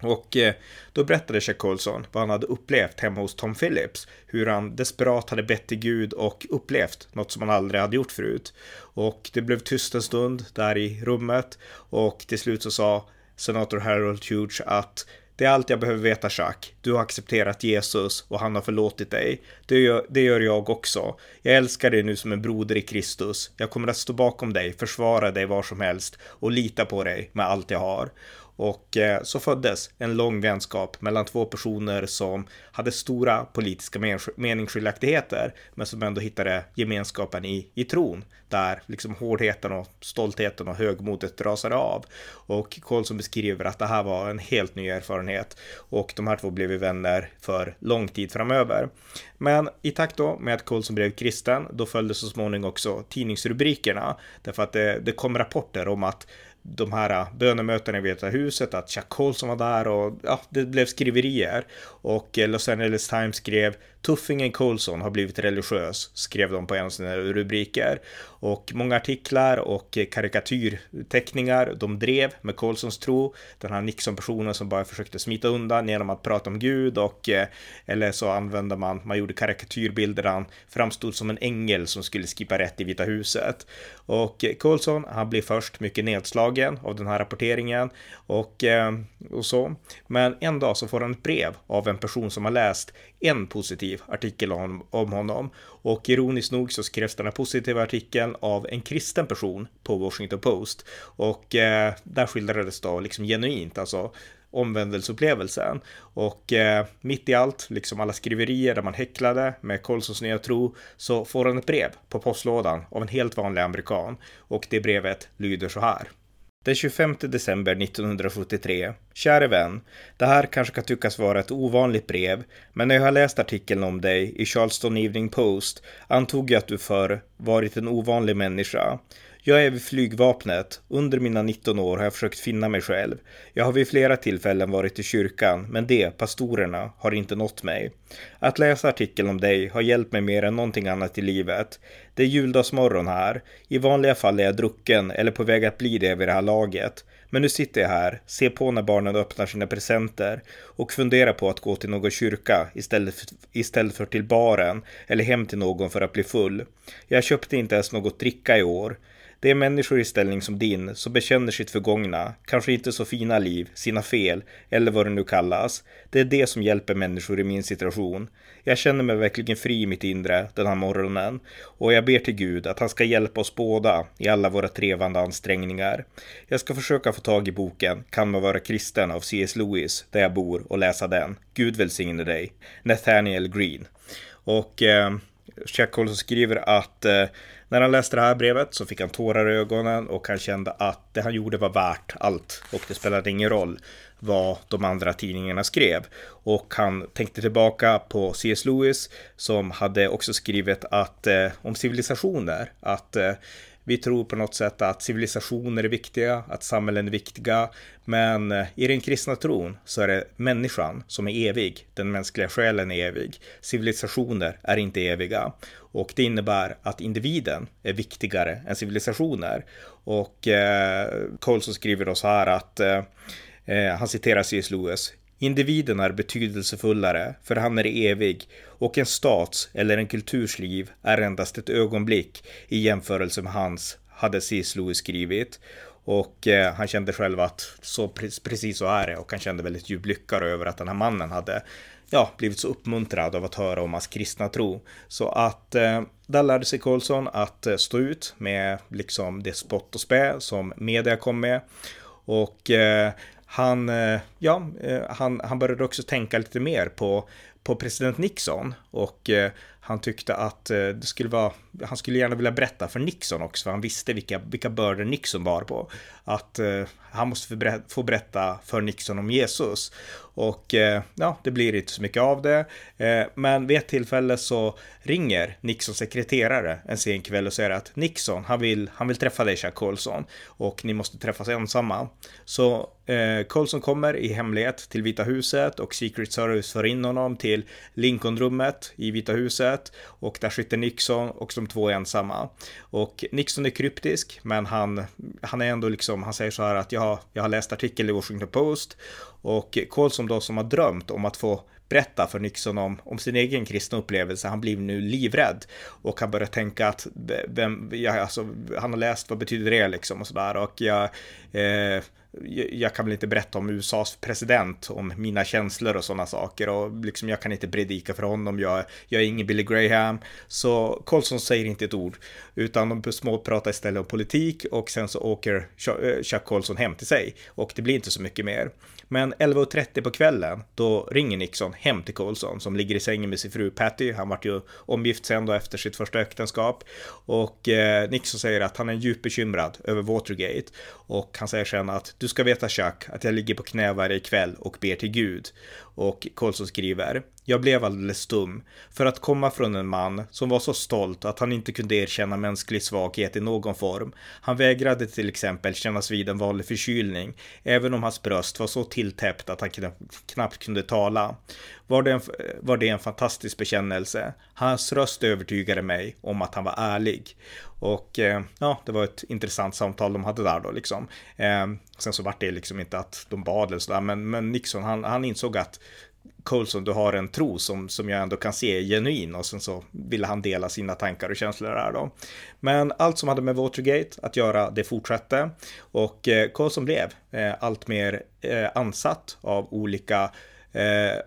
Och eh, då berättade Chuck Colson vad han hade upplevt hemma hos Tom Phillips. Hur han desperat hade bett till Gud och upplevt något som han aldrig hade gjort förut. Och det blev tyst en stund där i rummet och till slut så sa senator Harold Hughes att det är allt jag behöver veta Jacques. Du har accepterat Jesus och han har förlåtit dig. Det gör, det gör jag också. Jag älskar dig nu som en broder i Kristus. Jag kommer att stå bakom dig, försvara dig var som helst och lita på dig med allt jag har. Och eh, så föddes en lång vänskap mellan två personer som hade stora politiska meningsskiljaktigheter men som ändå hittade gemenskapen i, i tron där liksom hårdheten och stoltheten och högmodet rasade av. Och Colson beskriver att det här var en helt ny erfarenhet och de här två blev vänner för lång tid framöver. Men i takt då med att Colson blev kristen, då följde så småningom också tidningsrubrikerna därför att det, det kom rapporter om att de här äh, bönemötena i Vita huset, att Chuck Colson var där och ja, det blev skriverier. Och eh, Los Angeles Times skrev Tuffingen Colson har blivit religiös, skrev de på en av sina rubriker. Och många artiklar och karikatyrteckningar de drev med Colsons tro. Den här Nixon-personen som bara försökte smita undan genom att prata om Gud och eh, eller så använde man, man gjorde karikatyrbilder där han framstod som en ängel som skulle skippa rätt i Vita huset. Och Colson, han blir först mycket nedslagen av den här rapporteringen och, eh, och så. Men en dag så får han ett brev av en person som har läst en positiv artikel om, om honom. Och ironiskt nog så skrevs den här positiva artikeln av en kristen person på Washington Post. Och eh, där skildrades då liksom genuint, alltså omvändelseupplevelsen. Och eh, mitt i allt, liksom alla skriverier där man häcklade med Colsons nya tro, så får han ett brev på postlådan av en helt vanlig amerikan. Och det brevet lyder så här. Den 25 december 1973. Käre vän. Det här kanske kan tyckas vara ett ovanligt brev, men när jag har läst artikeln om dig i Charleston Evening Post antog jag att du förr varit en ovanlig människa. Jag är vid flygvapnet. Under mina 19 år har jag försökt finna mig själv. Jag har vid flera tillfällen varit i kyrkan, men det, pastorerna, har inte nått mig. Att läsa artikeln om dig har hjälpt mig mer än någonting annat i livet. Det är juldagsmorgon här. I vanliga fall är jag drucken eller på väg att bli det vid det här laget. Men nu sitter jag här, ser på när barnen öppnar sina presenter och funderar på att gå till någon kyrka istället för, istället för till baren eller hem till någon för att bli full. Jag köpte inte ens något dricka i år. Det är människor i ställning som din som bekänner sitt förgångna, kanske inte så fina liv, sina fel eller vad det nu kallas. Det är det som hjälper människor i min situation. Jag känner mig verkligen fri i mitt inre den här morgonen och jag ber till Gud att han ska hjälpa oss båda i alla våra trevande ansträngningar. Jag ska försöka få tag i boken Kan man vara kristen av C.S. Lewis där jag bor och läsa den. Gud välsigne dig. Nathaniel Green. Och eh, Jack Colson skriver att eh, när han läste det här brevet så fick han tårar i ögonen och han kände att det han gjorde var värt allt och det spelade ingen roll vad de andra tidningarna skrev. Och han tänkte tillbaka på C.S. Lewis som hade också skrivit att eh, om civilisationer, att eh, vi tror på något sätt att civilisationer är viktiga, att samhällen är viktiga, men eh, i den kristna tron så är det människan som är evig. Den mänskliga själen är evig. Civilisationer är inte eviga och det innebär att individen är viktigare än civilisationer. Och eh, Colson skriver då så här att eh, eh han citerar C.S. Lewis. Individen är betydelsefullare, för han är evig, och en stats eller en kulturs liv är endast ett ögonblick i jämförelse med hans, hade C.S. Lewis skrivit. Och eh, han kände själv att så, precis så är det och han kände väldigt djup lycka över att den här mannen hade ja, blivit så uppmuntrad av att höra om hans kristna tro. Så att eh, där lärde sig Colson att eh, stå ut med liksom det spott och spä som media kom med. Och eh, han, eh, ja, eh, han, han började också tänka lite mer på, på president Nixon. Och eh, han tyckte att eh, det skulle vara, han skulle gärna vilja berätta för Nixon också, för han visste vilka, vilka bördor Nixon bar på. Att eh, han måste få berätta för Nixon om Jesus. Och eh, ja, det blir inte så mycket av det. Eh, men vid ett tillfälle så ringer Nixons sekreterare en sen kväll och säger att Nixon, han vill, han vill träffa dig, Jack Colson. Och ni måste träffas ensamma. Så eh, Colson kommer i hemlighet till Vita huset och Secret Service för in honom till Lincolnrummet i Vita huset. Och där sitter Nixon och de två är ensamma. Och Nixon är kryptisk, men han, han är ändå liksom, han säger så här att jag har, jag har läst artikel i Washington Post och Colson då som har drömt om att få berätta för Nixon om, om sin egen kristna upplevelse. Han blir nu livrädd och han börjar tänka att vem, ja, alltså, han har läst vad betyder det liksom och sådär och jag, eh, jag kan väl inte berätta om USAs president, om mina känslor och sådana saker och liksom jag kan inte predika för honom, jag, jag är ingen Billy Graham. Så Colson säger inte ett ord, utan de småpratar istället om politik och sen så åker eh, Chuck Colson hem till sig och det blir inte så mycket mer. Men 11.30 på kvällen, då ringer Nixon hem till Colson som ligger i sängen med sin fru Patty. Han vart ju omgift sen då efter sitt första äktenskap. Och eh, Nixon säger att han är djupt bekymrad över Watergate. Och han säger sen att du ska veta Chuck att jag ligger på knä varje kväll och ber till Gud. Och Colson skriver jag blev alldeles stum. För att komma från en man som var så stolt att han inte kunde erkänna mänsklig svaghet i någon form. Han vägrade till exempel kännas vid en vanlig förkylning, även om hans bröst var så tilltäppt att han knappt kunde tala. Var det, en, var det en fantastisk bekännelse. Hans röst övertygade mig om att han var ärlig. Och eh, ja, det var ett intressant samtal de hade där då liksom. Eh, sen så vart det liksom inte att de bad eller sådär, men, men Nixon han, han insåg att Colson, du har en tro som, som jag ändå kan se är genuin och sen så ville han dela sina tankar och känslor där då. Men allt som hade med Watergate att göra, det fortsatte och eh, Colson blev eh, allt mer eh, ansatt av olika eh,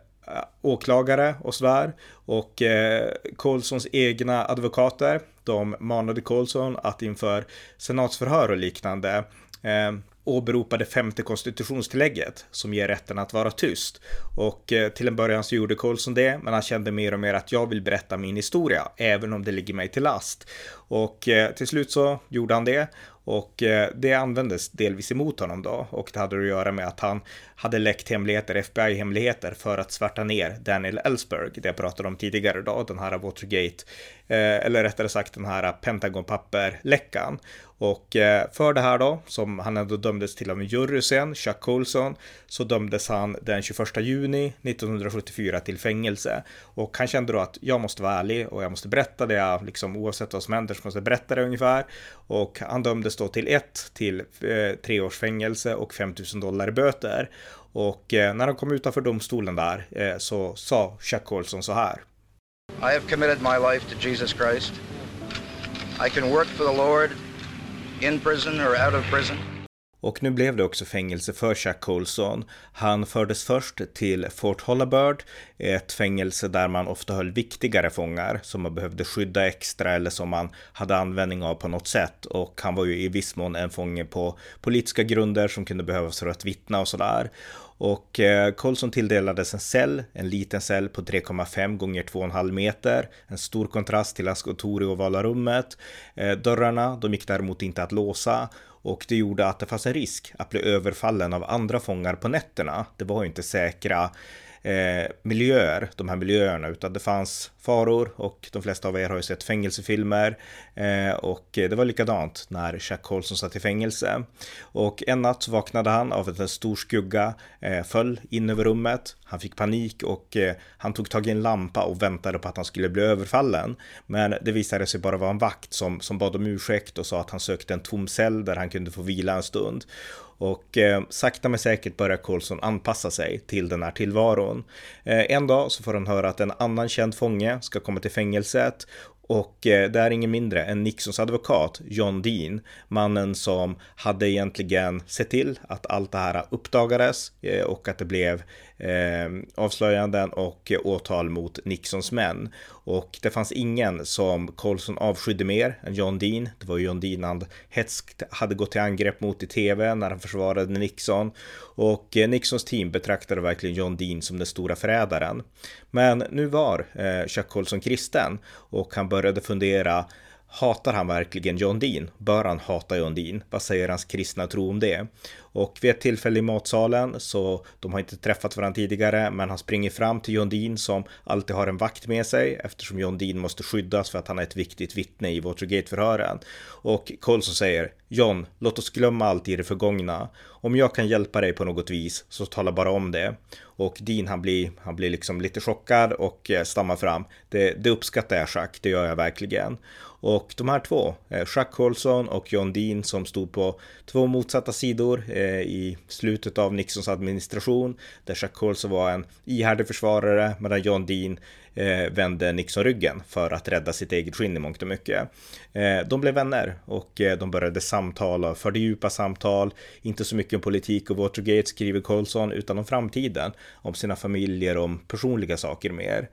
åklagare och sådär. Och eh, Colsons egna advokater, de manade Colson att inför senatsförhör och liknande eh, åberopade femte konstitutionstillägget som ger rätten att vara tyst. Och eh, till en början så gjorde Colson det, men han kände mer och mer att jag vill berätta min historia, även om det ligger mig till last. Och eh, till slut så gjorde han det och eh, det användes delvis emot honom då och det hade att göra med att han hade läckt hemligheter, FBI-hemligheter för att svärta ner Daniel Ellsberg, det jag pratade om tidigare idag, den här Watergate, eller rättare sagt den här Pentagon-papper-läckan. Och eh, för det här då, som han ändå dömdes till av en jury sen, Chuck Colson, så dömdes han den 21 juni 1974 till fängelse. Och han kände då att jag måste vara ärlig och jag måste berätta det jag, liksom oavsett vad som händer så måste jag berätta det ungefär. Och han dömdes då till ett till eh, tre års fängelse och 5000 dollar i böter. Och eh, när han kom utanför domstolen där eh, så sa Chuck Colson så här. I have committed my life to Jesus Christ. I can work for the Lord in prison or out of prison. Och nu blev det också fängelse för Chuck Colson. Han fördes först till Fort Hollabird, ett fängelse där man ofta höll viktigare fångar som man behövde skydda extra eller som man hade användning av på något sätt. Och han var ju i viss mån en fånge på politiska grunder som kunde behövas för att vittna och sådär. Och eh, Colson tilldelades en cell, en liten cell på 3,5 gånger 2,5 meter. En stor kontrast till hans kontor i ovala rummet. Eh, dörrarna, de gick däremot inte att låsa och det gjorde att det fanns en risk att bli överfallen av andra fångar på nätterna. Det var ju inte säkra eh, miljöer, de här miljöerna, utan det fanns faror och de flesta av er har ju sett fängelsefilmer eh, och det var likadant när Jack Colson satt i fängelse. Och en natt vaknade han av att en stor skugga eh, föll in över rummet. Han fick panik och eh, han tog tag i en lampa och väntade på att han skulle bli överfallen. Men det visade sig bara vara en vakt som, som bad om ursäkt och sa att han sökte en tom cell där han kunde få vila en stund. Och eh, sakta men säkert börjar Colson anpassa sig till den här tillvaron. Eh, en dag så får han höra att en annan känd fånge ska komma till fängelset. Och eh, det är ingen mindre än Nixons advokat John Dean, mannen som hade egentligen sett till att allt det här uppdagades eh, och att det blev Ehm, avslöjanden och eh, åtal mot Nixons män. Och det fanns ingen som Colson avskydde mer än John Dean. Det var ju John Dean han hetskt hade gått till angrepp mot i tv när han försvarade Nixon. Och eh, Nixons team betraktade verkligen John Dean som den stora förrädaren. Men nu var eh, Chuck Colson kristen och han började fundera Hatar han verkligen John Dean? Bör han hata John Dean? Vad säger hans kristna tro om det? Och vid ett tillfälle i matsalen så de har inte träffat varandra tidigare men han springer fram till John Dean som alltid har en vakt med sig eftersom John Dean måste skyddas för att han är ett viktigt vittne i Watergate-förhören. Och Colson säger John, låt oss glömma allt i det förgångna. Om jag kan hjälpa dig på något vis så tala bara om det. Och Dean han blir, han blir liksom lite chockad och eh, stammar fram. Det, det uppskattar jag Jack, det gör jag verkligen. Och de här två, eh, Jacques Colson och John Dean som stod på två motsatta sidor Eh, i slutet av Nixons administration, där Chuck Colson var en ihärdig försvarare medan John Dean eh, vände Nixon ryggen för att rädda sitt eget skinn i mångt och mycket. Eh, de blev vänner och de började samtala, förde djupa samtal, inte så mycket om politik och Watergate skriver Colson, utan om framtiden, om sina familjer, om personliga saker mer.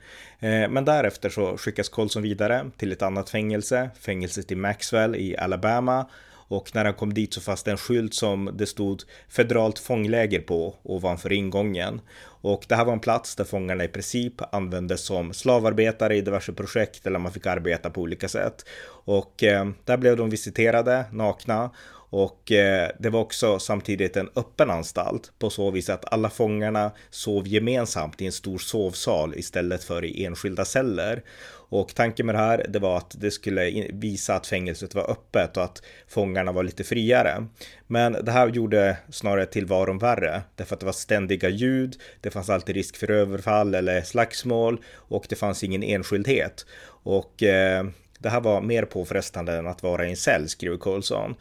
Men därefter så skickas Colson vidare till ett annat fängelse, fängelset i Maxwell i Alabama och när han kom dit så fanns det en skylt som det stod federalt fångläger på ovanför ingången. Och det här var en plats där fångarna i princip användes som slavarbetare i diverse projekt eller man fick arbeta på olika sätt. Och eh, där blev de visiterade nakna Och eh, det var också samtidigt en öppen anstalt på så vis att alla fångarna sov gemensamt i en stor sovsal istället för i enskilda celler. Och tanken med det här, det var att det skulle visa att fängelset var öppet och att fångarna var lite friare. Men det här gjorde snarare tillvaron värre, därför att det var ständiga ljud, det fanns alltid risk för överfall eller slagsmål och det fanns ingen enskildhet. Och eh, det här var mer påfrestande än att vara i en cell, skriver Colson.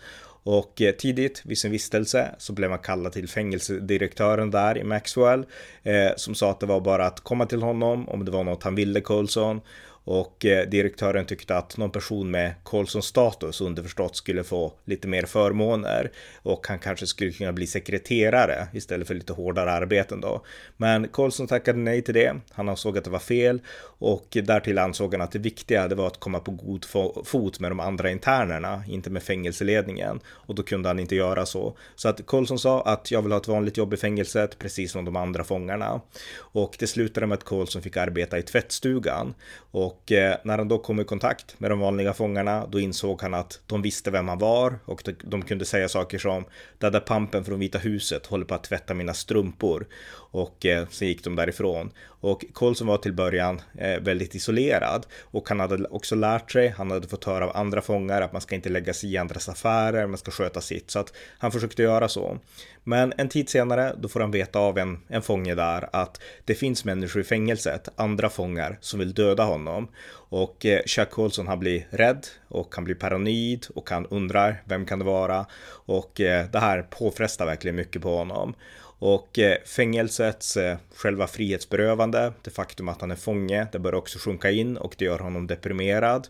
Och eh, tidigt vid sin vistelse så blev man kallad till fängelsedirektören där i Maxwell eh, som sa att det var bara att komma till honom om det var något han ville Colson och eh, direktören tyckte att någon person med Colsons status underförstått skulle få lite mer förmåner och han kanske skulle kunna bli sekreterare istället för lite hårdare arbeten då. Men Colson tackade nej till det. Han ansåg att det var fel och därtill ansåg han att det viktiga det var att komma på god fot med de andra internerna, inte med fängelseledningen och då kunde han inte göra så. Så att Colson sa att jag vill ha ett vanligt jobb i fängelset precis som de andra fångarna och det slutade med att Colson fick arbeta i tvättstugan och och eh, när han då kom i kontakt med de vanliga fångarna, då insåg han att de visste vem han var och de kunde säga saker som “Den där pampen från Vita huset håller på att tvätta mina strumpor” och eh, sen gick de därifrån. Och Colson var till början eh, väldigt isolerad och han hade också lärt sig, han hade fått höra av andra fångar att man ska inte lägga sig i andras affärer, man ska sköta sitt, så att han försökte göra så. Men en tid senare, då får han veta av en, en fånge där att det finns människor i fängelset, andra fångar, som vill döda honom. Och eh, Chuck Colson han blir rädd och han blir paranoid och han undrar vem kan det vara? Och eh, det här påfrestar verkligen mycket på honom. Och eh, fängelsets eh, själva frihetsberövande, det faktum att han är fånge, det börjar också sjunka in och det gör honom deprimerad.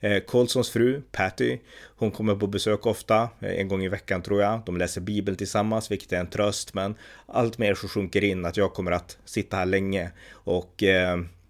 Eh, Colsons fru, Patty, hon kommer på besök ofta, en gång i veckan tror jag. De läser Bibeln tillsammans, vilket är en tröst, men allt mer så sjunker in att jag kommer att sitta här länge och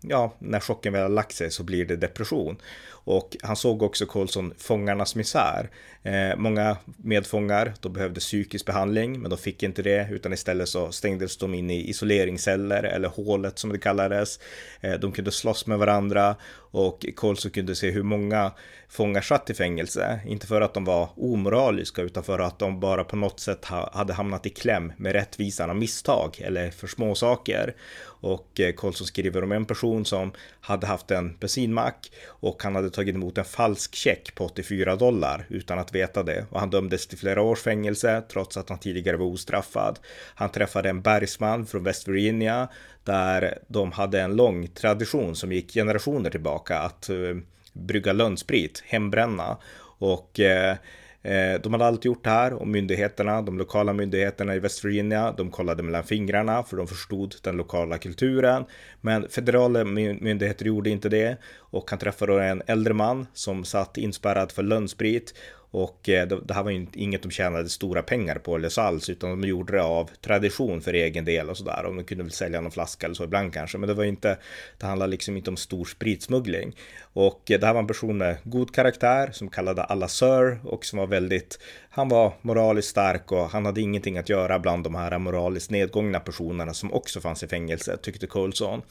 ja, när chocken väl har lagt sig så blir det depression. Och han såg också Colson fångarnas misär. Eh, många medfångar, de behövde psykisk behandling, men de fick inte det, utan istället så stängdes de in i isoleringsceller, eller hålet som det kallades. Eh, de kunde slåss med varandra och Colson kunde se hur många fångar satt i fängelse. Inte för att de var omoraliska, utan för att de bara på något sätt ha, hade hamnat i kläm med rättvisan av misstag eller för små saker. Och eh, Colson skriver om en person som hade haft en bensinmack och han hade tagit emot en falsk check på 84 dollar utan att veta det och han dömdes till flera års fängelse trots att han tidigare var ostraffad. Han träffade en bergsman från West Virginia där de hade en lång tradition som gick generationer tillbaka att uh, brygga lönnsprit, hembränna och uh, Eh, de hade alltid gjort det här och myndigheterna, de lokala myndigheterna i West Virginia, de kollade mellan fingrarna för de förstod den lokala kulturen. Men federala myndigheter gjorde inte det och han träffade en äldre man som satt inspärrad för lönnsprit och eh, det här var ju inget de tjänade stora pengar på eller så alls, utan de gjorde det av tradition för egen del och sådär. Och de kunde väl sälja någon flaska eller så ibland kanske, men det var inte, det handlade liksom inte om stor spritsmuggling. Och eh, det här var en person med god karaktär som kallade alla Sir och som var väldigt, han var moraliskt stark och han hade ingenting att göra bland de här moraliskt nedgångna personerna som också fanns i fängelse, tyckte Colson.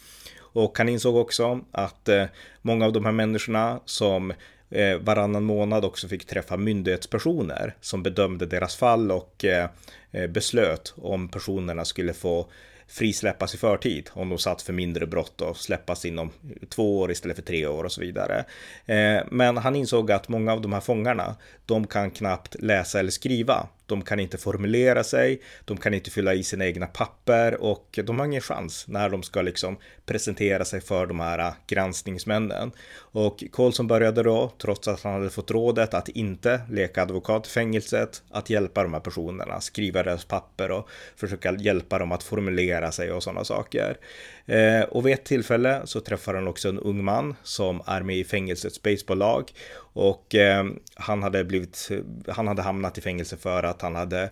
Och han insåg också att eh, många av de här människorna som eh, varannan månad också fick träffa myndighetspersoner som bedömde deras fall och eh, eh, beslöt om personerna skulle få frisläppas i förtid om de satt för mindre brott och släppas inom två år istället för tre år och så vidare. Eh, men han insåg att många av de här fångarna, de kan knappt läsa eller skriva de kan inte formulera sig, de kan inte fylla i sina egna papper och de har ingen chans när de ska liksom presentera sig för de här eh, granskningsmännen. Och Colson började då, trots att han hade fått rådet att inte leka advokat i fängelset, att hjälpa de här personerna, skriva deras papper och försöka hjälpa dem att formulera sig och sådana saker. Eh, och vid ett tillfälle så träffar han också en ung man som är med i fängelsets baseballlag och eh, han hade blivit, han hade hamnat i fängelse för att han hade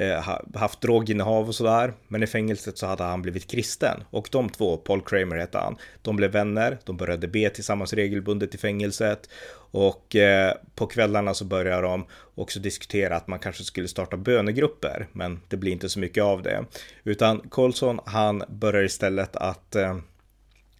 Eh, haft droginnehav och sådär. Men i fängelset så hade han blivit kristen och de två, Paul Kramer hette han, de blev vänner, de började be tillsammans regelbundet i fängelset och eh, på kvällarna så börjar de också diskutera att man kanske skulle starta bönegrupper, men det blir inte så mycket av det. Utan Colson, han börjar istället att eh,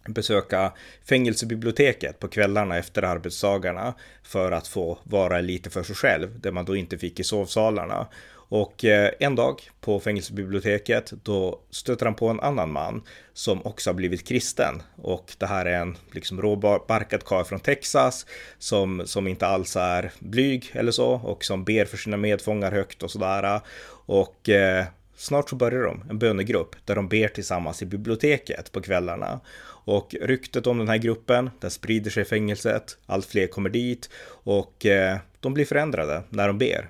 besöka fängelsebiblioteket på kvällarna efter arbetsdagarna för att få vara lite för sig själv, det man då inte fick i sovsalarna. Och eh, en dag på fängelsebiblioteket då stöter han på en annan man som också har blivit kristen. Och det här är en liksom råbarkad karl från Texas som, som inte alls är blyg eller så och som ber för sina medfångar högt och sådär. Och eh, snart så börjar de en bönegrupp där de ber tillsammans i biblioteket på kvällarna. Och ryktet om den här gruppen, den sprider sig i fängelset, allt fler kommer dit och eh, de blir förändrade när de ber.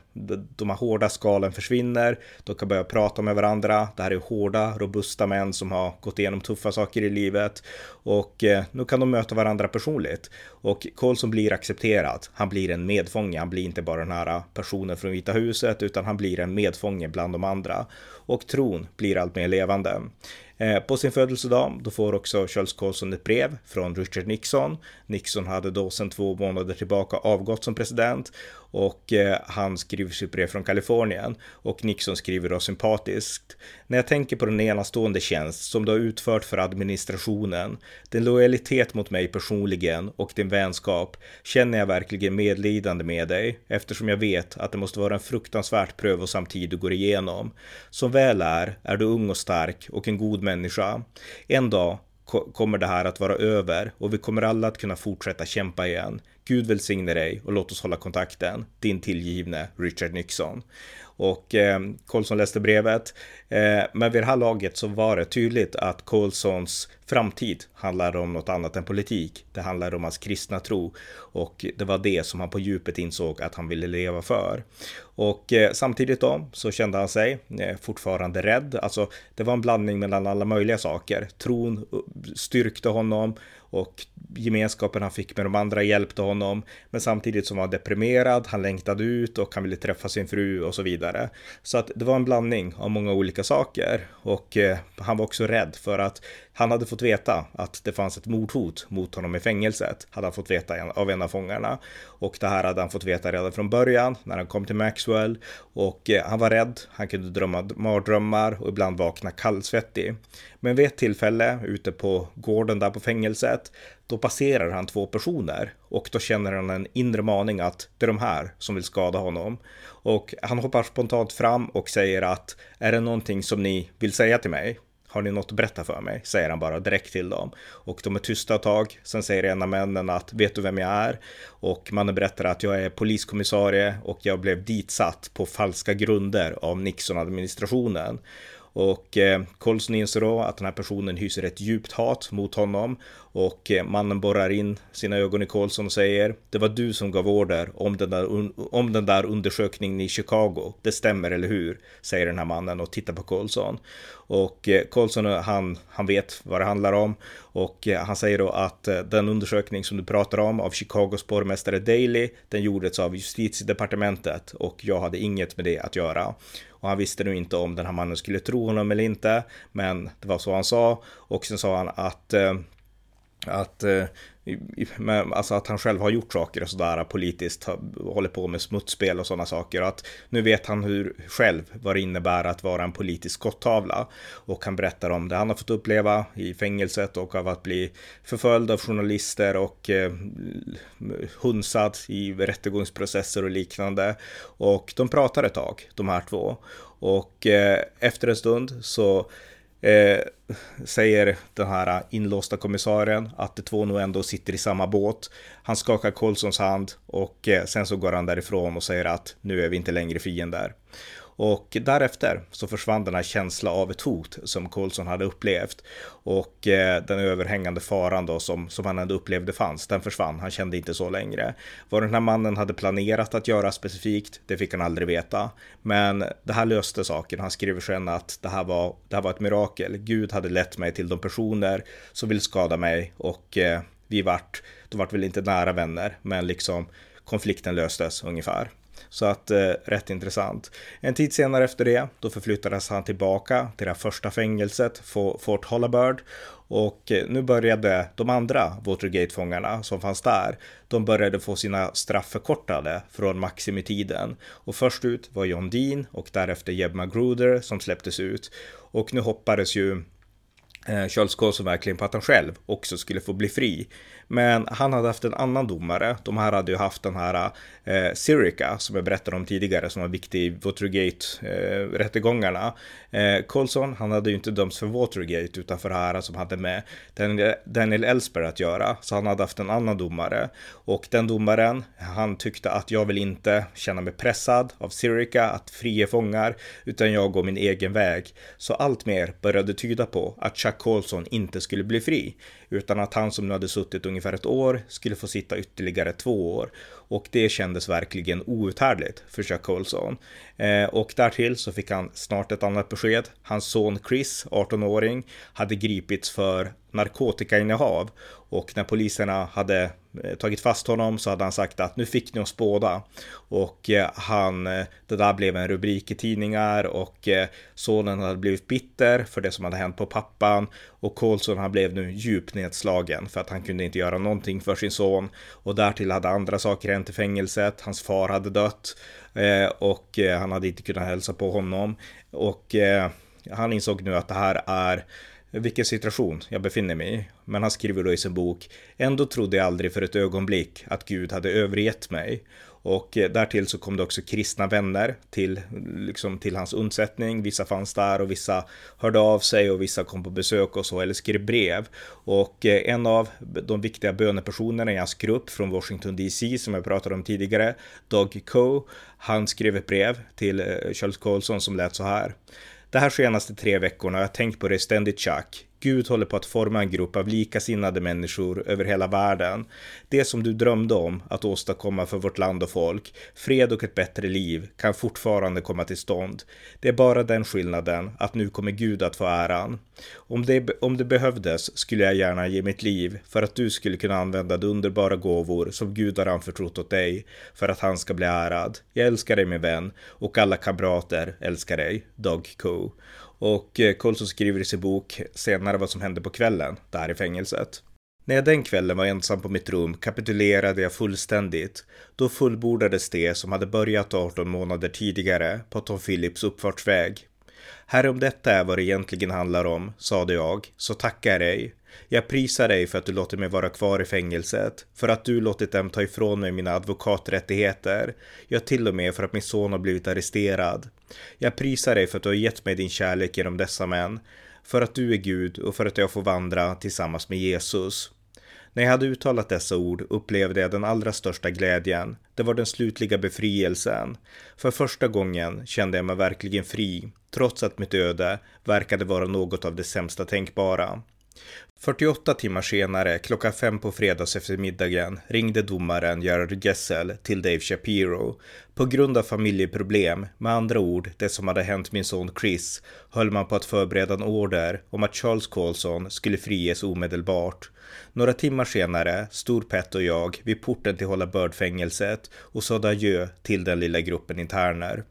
De här hårda skalen försvinner, de kan börja prata med varandra. Det här är hårda, robusta män som har gått igenom tuffa saker i livet och eh, nu kan de möta varandra personligt. Och Colson blir accepterad. Han blir en medfånge. Han blir inte bara den här personen från Vita huset utan han blir en medfånge bland de andra. Och tron blir allt mer levande. Eh, på sin födelsedag då får också Charles Colson ett brev från Richard Nixon. Nixon hade då sedan två månader tillbaka avgått som president och eh, han skriver sitt brev från Kalifornien och Nixon skriver då sympatiskt. När jag tänker på den enastående tjänst som du har utfört för administrationen, din lojalitet mot mig personligen och din vänskap känner jag verkligen medlidande med dig eftersom jag vet att det måste vara en fruktansvärt prövosam tid du går igenom. Som väl är, är du ung och stark och en god människa. En dag kommer det här att vara över och vi kommer alla att kunna fortsätta kämpa igen. Gud välsigne dig och låt oss hålla kontakten. Din tillgivne Richard Nixon. Och eh, Colson läste brevet. Eh, men vid det här laget så var det tydligt att Colsons framtid handlade om något annat än politik. Det handlade om hans kristna tro och det var det som han på djupet insåg att han ville leva för. Och eh, samtidigt då så kände han sig eh, fortfarande rädd. Alltså det var en blandning mellan alla möjliga saker. Tron eh, styrkte honom och gemenskapen han fick med de andra hjälpte honom. Men samtidigt som han var deprimerad, han längtade ut och han ville träffa sin fru och så vidare. Så att det var en blandning av många olika saker och eh, han var också rädd för att han hade fått veta att det fanns ett mordhot mot honom i fängelset, hade han fått veta av en av fångarna. Och det här hade han fått veta redan från början när han kom till Maxwell. Och eh, han var rädd, han kunde drömma mardrömmar och ibland vakna kallsvettig. Men vid ett tillfälle ute på gården där på fängelset, då passerar han två personer och då känner han en inre maning att det är de här som vill skada honom. Och han hoppar spontant fram och säger att är det någonting som ni vill säga till mig? Har ni något att berätta för mig? Säger han bara direkt till dem. Och de är tysta ett tag. Sen säger en av männen att vet du vem jag är? Och mannen berättar att jag är poliskommissarie och jag blev ditsatt på falska grunder av Nixon-administrationen. Och eh, Colson inser då att den här personen hyser ett djupt hat mot honom och eh, mannen borrar in sina ögon i Colson och säger Det var du som gav order om den, där, om den där undersökningen i Chicago. Det stämmer, eller hur? Säger den här mannen och tittar på Colson. Och eh, Colson, eh, han, han vet vad det handlar om. Och eh, han säger då att eh, den undersökning som du pratar om av Chicagos borgmästare Daley, den gjordes av justitiedepartementet och jag hade inget med det att göra. Och han visste nu inte om den här mannen skulle tro honom eller inte, men det var så han sa. Och sen sa han att eh, att, eh, alltså att han själv har gjort saker och sådär politiskt, håller på med smutsspel och sådana saker. Och att nu vet han hur själv vad det innebär att vara en politisk skottavla. Och han berättar om det han har fått uppleva i fängelset och av att bli förföljd av journalister och eh, hunsad i rättegångsprocesser och liknande. Och de pratar ett tag, de här två. Och eh, efter en stund så Eh, säger den här inlåsta kommissarien att de två nog ändå sitter i samma båt. Han skakar Colsons hand och eh, sen så går han därifrån och säger att nu är vi inte längre fiender. Och därefter så försvann den här känslan av ett hot som Colson hade upplevt. Och eh, den överhängande faran då som, som han ändå upplevde fanns, den försvann. Han kände inte så längre. Vad den här mannen hade planerat att göra specifikt, det fick han aldrig veta. Men det här löste saken. Han skriver sen att det här var, det här var ett mirakel. Gud hade lett mig till de personer som vill skada mig och eh, vi vart, då vart väl inte nära vänner, men liksom konflikten löstes ungefär. Så att eh, rätt intressant. En tid senare efter det, då förflyttades han tillbaka till det första fängelset, Fort Hollabird. Och eh, nu började de andra Watergate-fångarna som fanns där, de började få sina straff förkortade från maximitiden. Och först ut var John Dean och därefter Jeb Magruder som släpptes ut. Och nu hoppades ju eh, Charles Colson verkligen på att han själv också skulle få bli fri. Men han hade haft en annan domare. De här hade ju haft den här eh, Sirica som jag berättade om tidigare som var viktig i Watergate-rättegångarna. Eh, eh, Colson, han hade ju inte dömts för Watergate utan för det här som hade med Daniel Ellsberg att göra. Så han hade haft en annan domare. Och den domaren, han tyckte att jag vill inte känna mig pressad av Sirica att fria fångar, utan jag går min egen väg. Så allt mer började tyda på att Chuck Colson inte skulle bli fri, utan att han som nu hade suttit ungefär ett år skulle få sitta ytterligare två år. Och det kändes verkligen outhärdligt för Chuck Colson. Eh, och därtill så fick han snart ett annat besked. Hans son Chris, 18-åring, hade gripits för narkotikainnehav och när poliserna hade Eh, tagit fast honom så hade han sagt att nu fick ni oss båda. Och eh, han, eh, det där blev en rubrik i tidningar och sonen hade blivit bitter för det som hade hänt på pappan. Och Colson han blev nu djupt nedslagen för att han kunde inte göra någonting för sin son. Och därtill hade andra saker hänt i fängelset. Hans far hade dött och han hade inte kunnat hälsa på honom. Och han insåg nu att det här är vilken situation jag befinner mig i. Men han skriver då i sin bok, ändå trodde jag aldrig för ett ögonblick att Gud hade övergett mig. Och eh, därtill så kom det också kristna vänner till, liksom till hans undsättning. Vissa fanns där och vissa hörde av sig och vissa kom på besök och så eller skrev brev. Och eh, en av de viktiga bönepersonerna i hans grupp från Washington DC som jag pratade om tidigare, Doug Coe, han skrev ett brev till eh, Charles Colson som lät så här. Det här senaste tre veckorna har jag tänkt på det ständigt Chuck. Gud håller på att forma en grupp av likasinnade människor över hela världen. Det som du drömde om att åstadkomma för vårt land och folk, fred och ett bättre liv, kan fortfarande komma till stånd. Det är bara den skillnaden att nu kommer Gud att få äran. Om det, om det behövdes skulle jag gärna ge mitt liv för att du skulle kunna använda de underbara gåvor som Gud har anförtrott åt dig för att han ska bli ärad. Jag älskar dig min vän och alla kamrater älskar dig, Dog Coe. Och eh, Colson skriver i sin bok senare vad som hände på kvällen där i fängelset. När jag den kvällen var ensam på mitt rum kapitulerade jag fullständigt. Då fullbordades det som hade börjat 18 månader tidigare på Tom Phillips uppfartsväg. Herre, om detta är vad det egentligen handlar om, sade jag, så tackar jag dig. Jag prisar dig för att du låter mig vara kvar i fängelset, för att du låtit dem ta ifrån mig mina advokaträttigheter, ja till och med för att min son har blivit arresterad. Jag prisar dig för att du har gett mig din kärlek genom dessa män, för att du är Gud och för att jag får vandra tillsammans med Jesus. När jag hade uttalat dessa ord upplevde jag den allra största glädjen. Det var den slutliga befrielsen. För första gången kände jag mig verkligen fri, trots att mitt öde verkade vara något av det sämsta tänkbara. 48 timmar senare, klockan fem på fredags eftermiddagen, ringde domaren Gerard Gessel till Dave Shapiro. På grund av familjeproblem, med andra ord det som hade hänt min son Chris, höll man på att förbereda en order om att Charles Colson skulle friges omedelbart. Några timmar senare stod Pet och jag vid porten till Hålla Bird-fängelset och sa adjö till den lilla gruppen interner.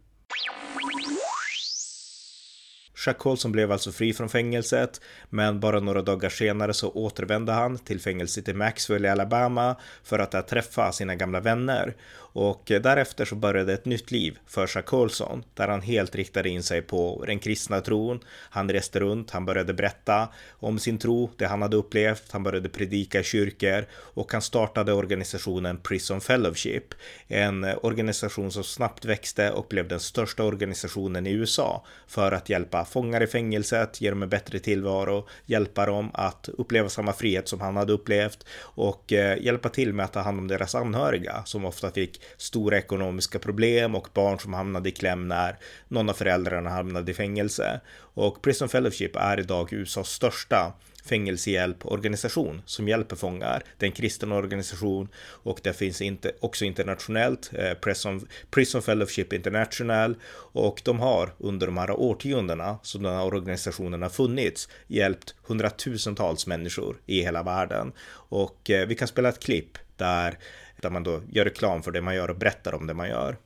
Jack Colson blev alltså fri från fängelset, men bara några dagar senare så återvände han till fängelset i Maxwell i Alabama för att där träffa sina gamla vänner. Och eh, därefter så började ett nytt liv för Jacques där han helt riktade in sig på den kristna tron. Han reste runt, han började berätta om sin tro, det han hade upplevt, han började predika i kyrkor och han startade organisationen Prison Fellowship, en eh, organisation som snabbt växte och blev den största organisationen i USA för att hjälpa fångar i fängelset, ge dem en bättre tillvaro, hjälpa dem att uppleva samma frihet som han hade upplevt och eh, hjälpa till med att ta hand om deras anhöriga som ofta fick stora ekonomiska problem och barn som hamnade i kläm när någon av föräldrarna hamnade i fängelse. Och Prison Fellowship är idag USAs största fängelsehjälporganisation som hjälper fångar. Det är en kristen organisation och det finns inte, också internationellt, eh, Prison, Prison Fellowship International och de har under de här årtiondena som den här organisationen har funnits hjälpt hundratusentals människor i hela världen. Och eh, vi kan spela ett klipp där, där man då gör reklam för det man gör och berättar om det man gör.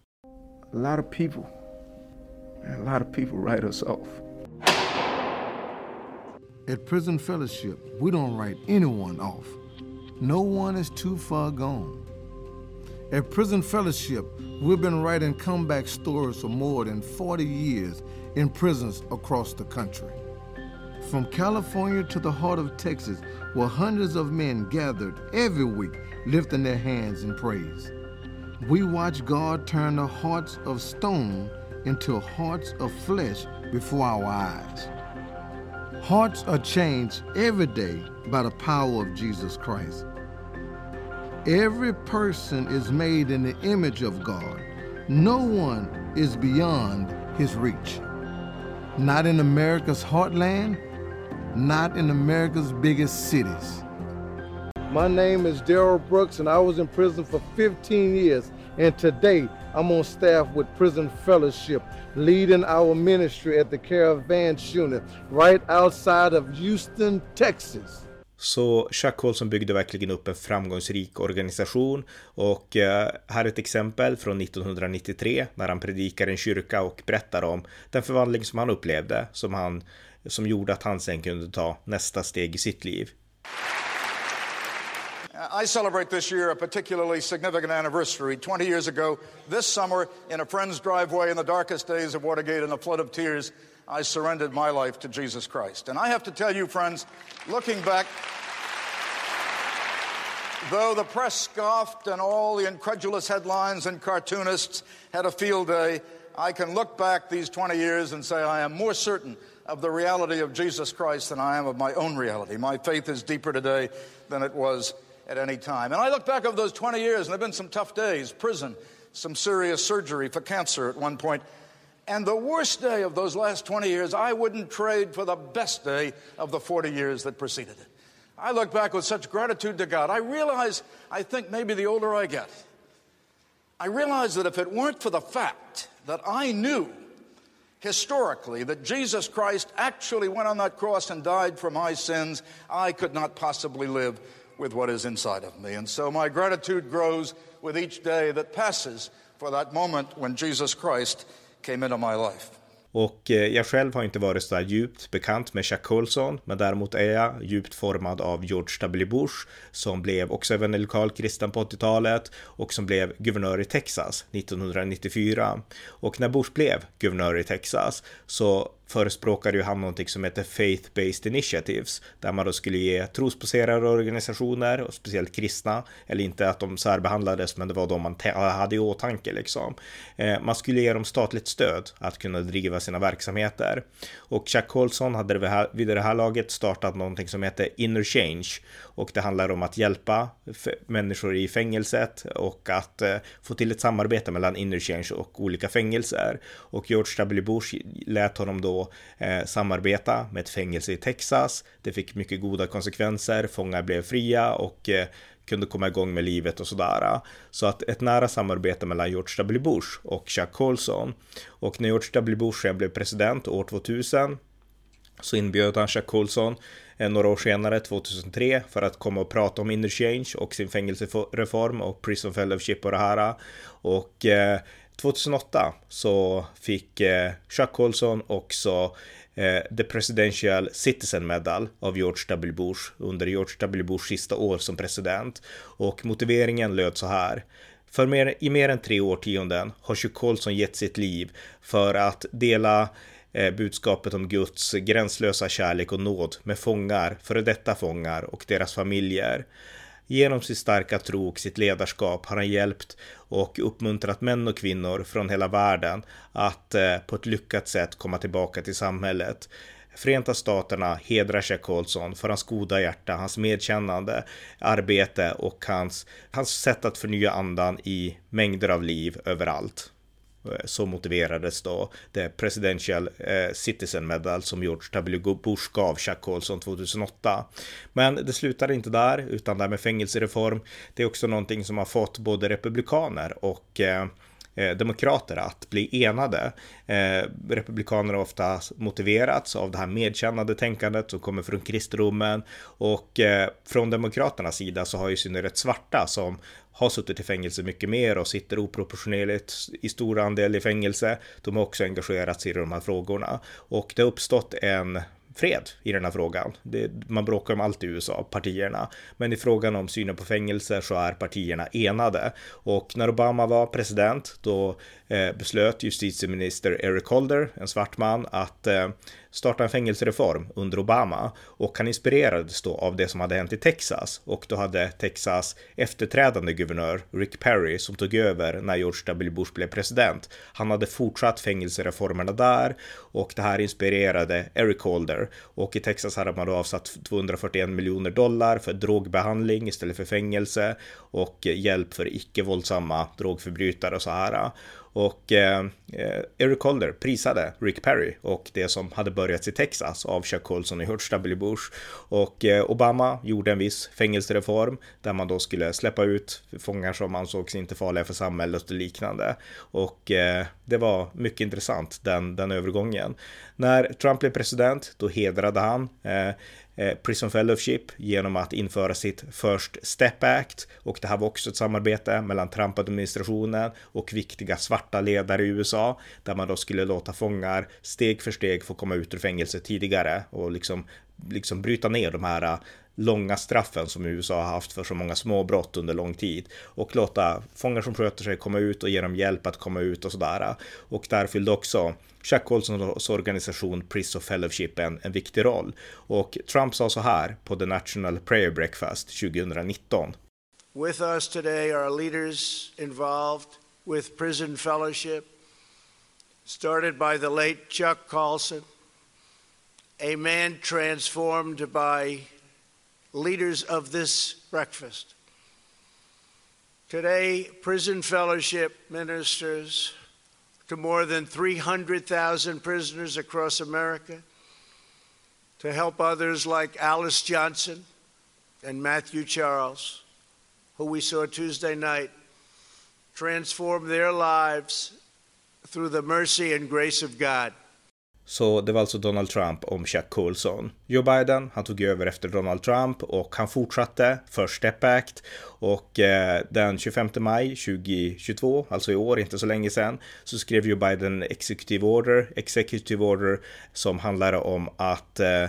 A lot of people, a lot of people write us off. At Prison Fellowship, we don't write anyone off. No one is too far gone. At Prison Fellowship, we've been writing comeback stories for more than 40 years in prisons across the country. From California to the heart of Texas, where hundreds of men gathered every week lifting their hands in praise. We watch God turn the hearts of stone into hearts of flesh before our eyes. Hearts are changed every day by the power of Jesus Christ. Every person is made in the image of God. No one is beyond his reach. Not in America's heartland, not in America's biggest cities. My name is Daryl Brooks, and I was in prison for 15 years. And today, I'm on staff with Prison Fellowship, leading our ministry at the Caravan Unit right outside of Houston, Texas. Så Chuck Colson byggde verkligen upp en framgångsrik organisation och eh, här är ett exempel från 1993 när han predikar i en kyrka och berättar om den förvandling som han upplevde som, han, som gjorde att han sen kunde ta nästa steg i sitt liv. I celebrate this year a particularly significant anniversary. 20 years ago, this summer, in a friend's driveway in the darkest days of Watergate in a flood of tears, I surrendered my life to Jesus Christ. And I have to tell you, friends, looking back, though the press scoffed and all the incredulous headlines and cartoonists had a field day, I can look back these 20 years and say I am more certain of the reality of Jesus Christ than I am of my own reality. My faith is deeper today than it was at any time. And I look back over those 20 years, and there have been some tough days prison, some serious surgery for cancer at one point. And the worst day of those last 20 years, I wouldn't trade for the best day of the 40 years that preceded it. I look back with such gratitude to God. I realize, I think maybe the older I get, I realize that if it weren't for the fact that I knew historically that Jesus Christ actually went on that cross and died for my sins, I could not possibly live with what is inside of me. And so my gratitude grows with each day that passes for that moment when Jesus Christ came into my life. Och eh, jag själv har inte varit så djupt bekant med Chuck Colson, men däremot är jag djupt formad av George W. Bush, som blev också även lokal kristen på 80-talet och som blev guvernör i Texas 1994. Och när Bush blev guvernör i Texas så förespråkade ju han någonting som heter Faith-Based Initiatives, där man då skulle ge trosbaserade organisationer, och speciellt kristna, eller inte att de särbehandlades, men det var de man hade i åtanke liksom. Eh, man skulle ge dem statligt stöd att kunna driva sina verksamheter. Och Chuck Colson hade vid det här laget startat någonting som heter Inner Change, och det handlar om att hjälpa människor i fängelset och att eh, få till ett samarbete mellan Inner Change och olika fängelser. Och George W. Bush lät honom då eh, samarbeta med ett fängelse i Texas. Det fick mycket goda konsekvenser, fångar blev fria och eh, kunde komma igång med livet och sådär. Så att ett nära samarbete mellan George W. Bush och Chuck Colson. Och när George W. Bush blev president år 2000 så inbjöd han Chuck Colson eh, några år senare, 2003, för att komma och prata om interchange och sin fängelsereform och Prison Fellowship och det här. Och eh, 2008 så fick eh, Chuck Colson också eh, The Presidential Citizen Medal av George W. Bush under George W. Bushs sista år som president. Och motiveringen löd så här. För mer, I mer än tre årtionden har Chuck Colson gett sitt liv för att dela eh, budskapet om Guds gränslösa kärlek och nåd med fångar, före detta fångar och deras familjer. Genom sin starka tro och sitt ledarskap har han hjälpt och uppmuntrat män och kvinnor från hela världen att eh, på ett lyckat sätt komma tillbaka till samhället. Förenta Staterna hedrar Jack Colson för hans goda hjärta, hans medkännande arbete och hans, hans sätt att förnya andan i mängder av liv överallt. Eh, så motiverades då det Presidential eh, Citizen Medal som George W. Bush gav Chuck Colson 2008. Men det slutade inte där, utan det här med fängelsereform, det är också någonting som har fått både republikaner och eh, demokrater att bli enade. Eh, republikaner har ofta motiverats av det här medkännande tänkandet som kommer från kristendomen och eh, från demokraternas sida så har ju synnerhet svarta som har suttit i fängelse mycket mer och sitter oproportionerligt i stor andel i fängelse. De har också engagerat sig i de här frågorna och det har uppstått en fred i den här frågan. Det, man bråkar om allt i USA, partierna. Men i frågan om synen på fängelser så är partierna enade. Och när Obama var president då Eh, beslöt justitieminister Eric Holder, en svart man, att eh, starta en fängelsereform under Obama och han inspirerades då av det som hade hänt i Texas och då hade Texas efterträdande guvernör Rick Perry som tog över när George W. Bush blev president. Han hade fortsatt fängelsereformerna där och det här inspirerade Eric Holder och i Texas hade man då avsatt 241 miljoner dollar för drogbehandling istället för fängelse och eh, hjälp för icke våldsamma drogförbrytare och så här. Och eh, eh Eric Holder prisade Rick Perry och det som hade börjats i Texas av Chuck Colson i Hurst W. Bush. Och eh, Obama gjorde en viss fängelsereform där man då skulle släppa ut fångar som ansågs inte farliga för samhället och liknande. Och eh, det var mycket intressant den, den övergången. När Trump blev president, då hedrade han Eh, Eh, Prison Fellowship genom att införa sitt First Step Act. Och det här var också ett samarbete mellan Trump-administrationen och viktiga svarta ledare i USA där man då skulle låta fångar steg för steg få komma ut ur fängelse tidigare och liksom, liksom bryta ner de här långa straffen som USA har haft för så många småbrott under lång tid och låta fångar som sköter sig komma ut och ge dem hjälp att komma ut och sådär. Och där fyllde också Chuck Colsons organisation Prison of Fellowship en, en viktig roll. Och Trump sa så här på The National Prayer Breakfast 2019. With us today are leaders involved with Prison Fellowship, started by the late Chuck Colson, a man transformed by leaders of this breakfast. Today, Prison Fellowship ministers to more than 300,000 prisoners across America, to help others like Alice Johnson and Matthew Charles, who we saw Tuesday night, transform their lives through the mercy and grace of God. Så det var alltså Donald Trump om Chuck Colson. Joe Biden, han tog över efter Donald Trump och han fortsatte för Step Act och eh, den 25 maj 2022, alltså i år, inte så länge sedan, så skrev Joe Biden Executive Order, Executive Order som handlar om att eh,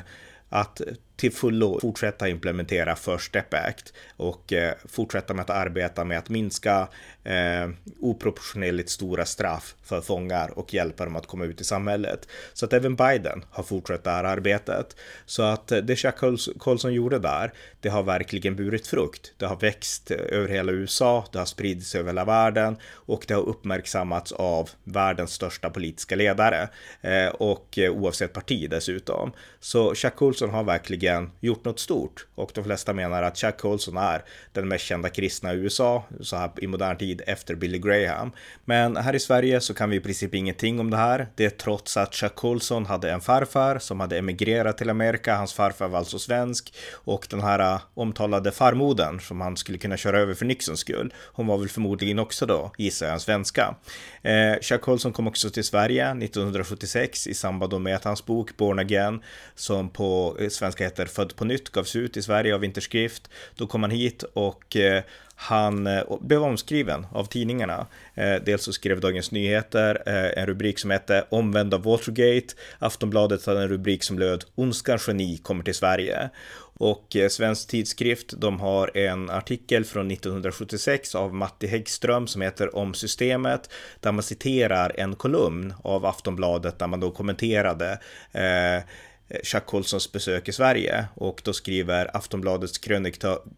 att till fullo fortsätta implementera First Step Act och eh, fortsätta med att arbeta med att minska eh, oproportionerligt stora straff för fångar och hjälpa dem att komma ut i samhället. Så att även Biden har fortsatt det här arbetet. Så att eh, det Jack Colson gjorde där, det har verkligen burit frukt. Det har växt eh, över hela USA, det har spridits över hela världen och det har uppmärksammats av världens största politiska ledare eh, och eh, oavsett parti dessutom. Så Jack Colson har verkligen verkligen gjort något stort och de flesta menar att Chuck Colson är den mest kända kristna i USA så här i modern tid efter Billy Graham. Men här i Sverige så kan vi i princip ingenting om det här. Det är trots att Chuck Colson hade en farfar som hade emigrerat till Amerika. Hans farfar var alltså svensk och den här äh, omtalade farmodern som han skulle kunna köra över för Nixons skull. Hon var väl förmodligen också då, gissar jag, en svenska. Eh, Chuck Colson kom också till Sverige 1976 i samband med att hans bok Born Again som på eh, svenska heter heter Född på nytt gavs ut i Sverige av Vinterskrift. Då kom han hit och eh, han eh, blev omskriven av tidningarna. Eh, dels så skrev Dagens Nyheter en rubrik som hette Omvänd av Watergate. Aftonbladet hade en rubrik som löd Ondskans geni kommer till Sverige. Och Svensk Tidskrift, de har en artikel från 1976 av Matti Häggström som heter Om systemet, där man citerar en kolumn av Aftonbladet där man då kommenterade eh, Eh, Chuck Colsons besök i Sverige och då skriver Aftonbladets